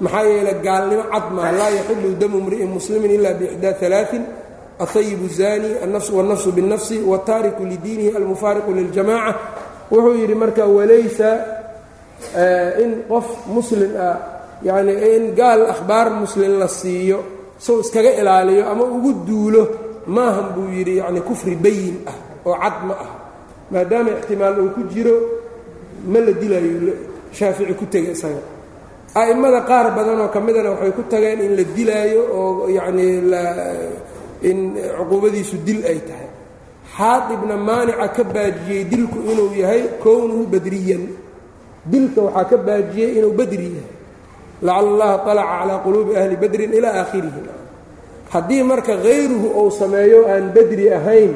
maxaa yeelay gaalnimo cad maaha laa yaxilu damu mri'in muslimin ila biixdaa alaain ahayibu zaani wannafsu binnafsi wataariku lidiinihi almufaariqu liljamaca wuxuu yidhi marka walaysa eh, in qof muslin ah yacnii in gaal akhbaar muslin la siiyo sow iskaga ilaaliyo ama ugu duulo maahan buu yidhi yacni kufri bayin ah oo cad ma ah maadaama ixtimaal uu ku jiro ma la dilayo shaafici ku tega isaga. A'immada qaar badanoo ka midana waxay ku tageen in la dilaayo oo yacnii in cuquubadiisu dil ay tahay. Xaadibna maanica ka baajiyey dilku inuu yahay kownuhu badriyan. Dilka waxaa ka baajiyey inuu badri yahay. Lacala allaha طalaca calaa quluubi ahli badrin ilaa aakhirihi. Haddii marka hayruhu uu sameeyo aan badri ahayn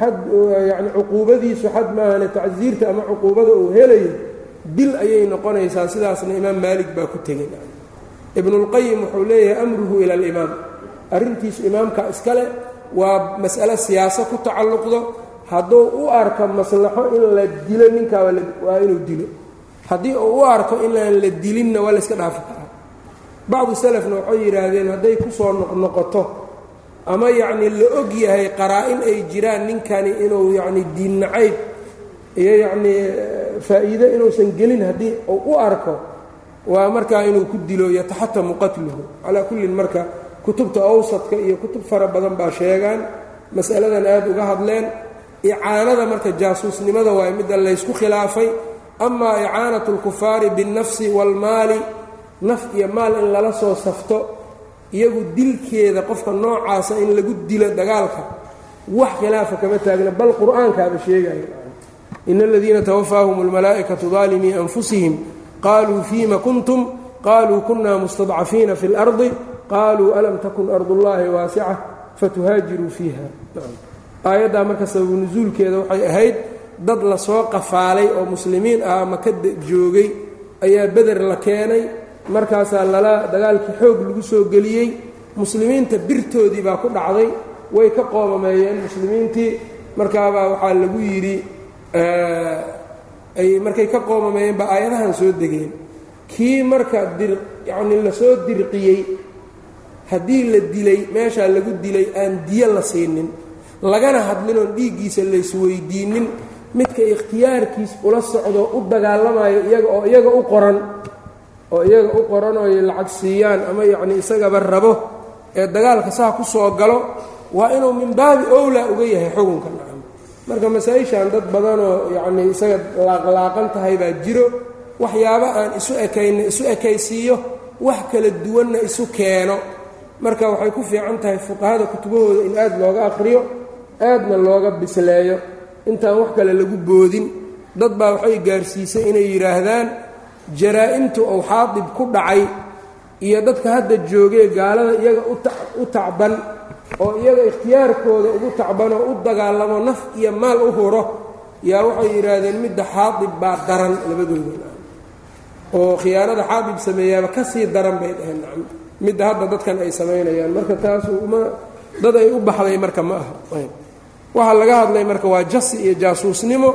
cuquubadiisu xad maahane tacsiirta ama cuquubada uu helayo dil ayay noqonaysaa sidaasna imaam maalik baa ku tegey ibnulqayim wuxuu leeyahay amruhu ila alimaam. Arrintiisu imaamka iskale waa mas'ale siyaaso ku tacalluqdo. Hadduu u arko maslaxo in la dilo ninkaa waa inuu dilo. Haddii uu u arko inaan la dilinna waa layska dhaafi karaa. Bacdu salafna waxay yidhaahdeen hadday ku soo noqnoqoto ama yacnii la og yahay qaraa-in ay jiraan ninkani inuu yacni diin nacayb iyo yacnii faa'iide inuusan gelin haddii uu u arko waa markaa inuu ku dilo yataxatamu qatluhu calaa kullin marka kutubta awsadka iyo kutub fara badan baa sheegaan mas'aladan aad uga hadleen icaanada marka jaasuusnimada waay midda laysku khilaafay amaa icaanatu اlkufaari biاnnafsi wاlmaali naf iyo maal in lala soo safto iyagu dilkeeda qofka noocaasa in lagu dilo dagaalka wax khilaafa kama taagna bal qur'aankaaba sheegaya in aladiina twafaahum اlmalaa'ikaةu daalimii anfusihim qaluu fiima kuntum qaluu kuna mustadcafiina fi اlardi qaluu alam takun ardu اllahi waasica fatuhaajiruu fiiha aayaddaa marka sababu nusuulkeeda waxay ahayd dad lasoo qafaalay oo muslimiin ah maka joogay ayaa beder la keenay markaasaa lala dagaalkii xoog lagu soo geliyey muslimiinta birtoodii baa ku dhacday way ka qoomameeyeen muslimiintii. Markaabaa waxaa lagu yidhi ay markay ka qoomameeyeen baa aayadahan soo degeen. Kii marka dir yacnii la soo dirqiyey haddii la dilay meeshaa lagu dilay aan diyo la siinin lagana hadlinoon dhiiggiisa laysweydiinin midka ikhtiyaarkiis ula socdo u dagaalamayo iyaga oo iyaga u qoran oo iyaga u qoran oo ay lacag siiyaan ama yacnii isagaba rabo ee dagaalka saa ku soo galo waa inuu min baabi owlaa uga yahay xukunka nacam. Marka masaa-ishan dad badanoo yacnii isaga laaqlaaqan tahay baa jiro waxyaabo aan isu ekayna isu ekaysiiyo wax kala duwanna isu keeno. Marka waxay ku fiican tahay fuqahada kutubahooda in aad looga aqriyo aadna looga bisleeyo. Intaan wax kale lagu boodin dad baa waxay gaarsiisay inay yidhaahdaan jaraa-imtu ou xaadib ku dhacay iyo dadka hadda joogee gaalada iyaga u tacban oo iyaga ikhtiyaarkooda ugu tacban oo u dagaalamo naf iyo maal u huro yaa waxay yidhaahdeen midda xaadib baa daran labadooda. Oo khiyaanada xaadib sameeyaaba ka sii daran bay dhaheen nacam. Midda hadda dadkan ay samaynayaan. Marka taasu uma dad ay u baxday marka ma aha. Waxaa laga hadlay marka waa jasi iyo jaasuusnimo.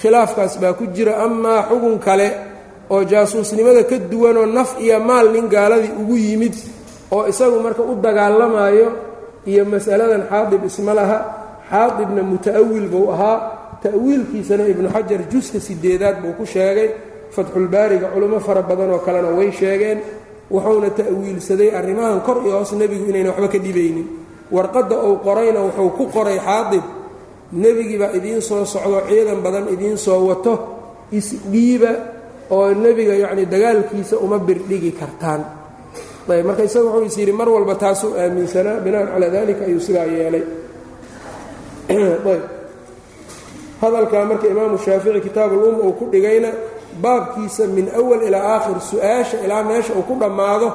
Khilaafkaas baa ku jira. Amaa xugun kale oo jaasuusnimada ka duwanoo naf iyo maal nin gaaladii ugu yimid oo isagu marka u dagaalamayo iyo mas'aladan xaadib isma laha xaadibna muta'awil buu ahaa. Ta'wiilkiisana ibnu xajar juska sideedaad buu ku sheegay fatxulbaariga culimo fara badan oo kalena way sheegeen wuxuuna ta'wiilsaday arrimahan kor iyo hoos nebigu inayna waxba ka dhibaynin. Warqadda uu qorayna wuxuu ku qoray xaadib nebigii baa idiin soo socdo ciidan badan idiin soo wato isdhiiba oo nebiga yacni dagaalkiisa uma birdhigi kartaan. Ayb marka isaga wuxuu is yidhi mar walba taasuu aaminsanaa binaan calaa dalika ayuu sidaa yeelay. Ayb. Hadalkaa marka imaamu shaafici kitaabulum uu ku dhigayna baabkiisa min awal ilaa aakhir su'aasha ilaa meesha uu ku dhammaado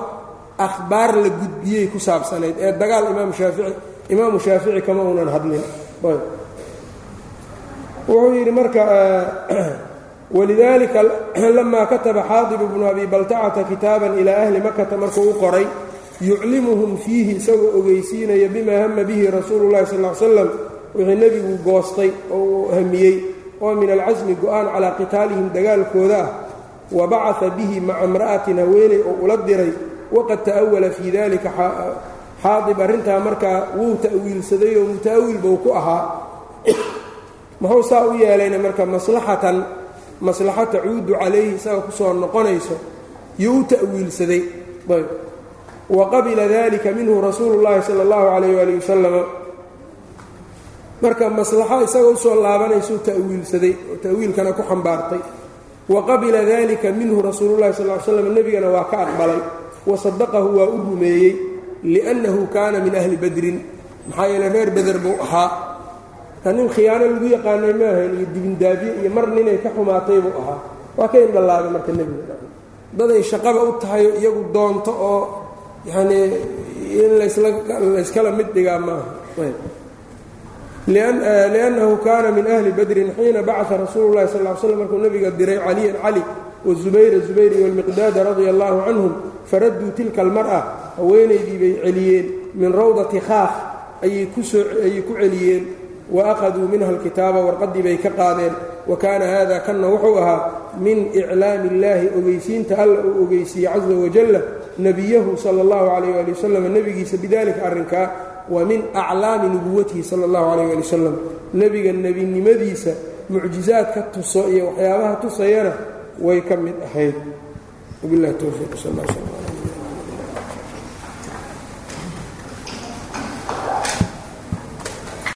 akhbaar la gudbiyey ku saabsanayd. Ee dagaal imaam shaafici imaamu shaafici kama uunan hadlin. Wuxuu yidhi marka walidaalika lamaa kataba xaadib bnu abi baltacata kitaaban ilaa ahli makata markuu u qoray yuclimuhum fiihi isagoo ogeysiinaya bimaa hama bihi rasuulu llahi sal l slam wixii nebigu goostay oo uu hamiyey oo min alcasmi go'aan calaa qitaalihim dagaalkooda ah wa bacaa bihi maca imra'atin haweeney oo ula diray waqad ta'awala fii dalika xaadib arrintaa markaa wuu ta'wiilsaday oo muta'awil buu ku ahaa muxuu saa u yeelayna marka maslaxatan maslaxa tacuudu calayhi isaga ku soo noqonayso yuu u ta'wiilsaday wa qabila dalika minhu rasuulu llaahi sala allahu calayh waali wasalama marka maslaxo isaga u soo laabanaysuu ta'wiilsaday oo ta'wiilkana ku xambaartay. Wa qabila dalika minhu rasuululahi sal l slam nebigana waa ka aqbalay. Wa sadaqahu waa u rumeeyey. Liannahu kaana min ahli badrin. Maxaa yeele reer beder buu ahaa ka nin khiyaano lagu yaqaanay ma ahayn iyo dibindaabiye iyo mar ninay ka xumaatay buu ahaa. Waa ka indhalaabay marka nebiga daday shaqaba u tahay iyagu doonto oo yanii in layskala mid dhigaa maaha liannahu kaana min ahli badrin xiina bacaa rasuulu llahi sal l slam markuu nabiga diray caliyan cali wazubayra zubayr walmiqdaada radia allahu canhum faradduu tilka almar'a haweenaydii bay celiyeen min rawdati khaaf ayay ku celiyeen wa akhaduu minha alkitaaba warqaddii bay ka qaadeen wa kaana hada kanna wuxuu ahaa min iclaami illaahi ogeysiinta alla uu ogeysiiyey casa wajalla nebiyahu sala allahu calayh ali wasalam nebigiisa bidalika arrinkaa wa min aclaami nubuwatihi sala allahu calayh ali wasalam nebiga nebinimadiisa mucjizaadka tuso iyo waxyaabaha tusayana way ka mid ahayd wabilahi towfiiq sal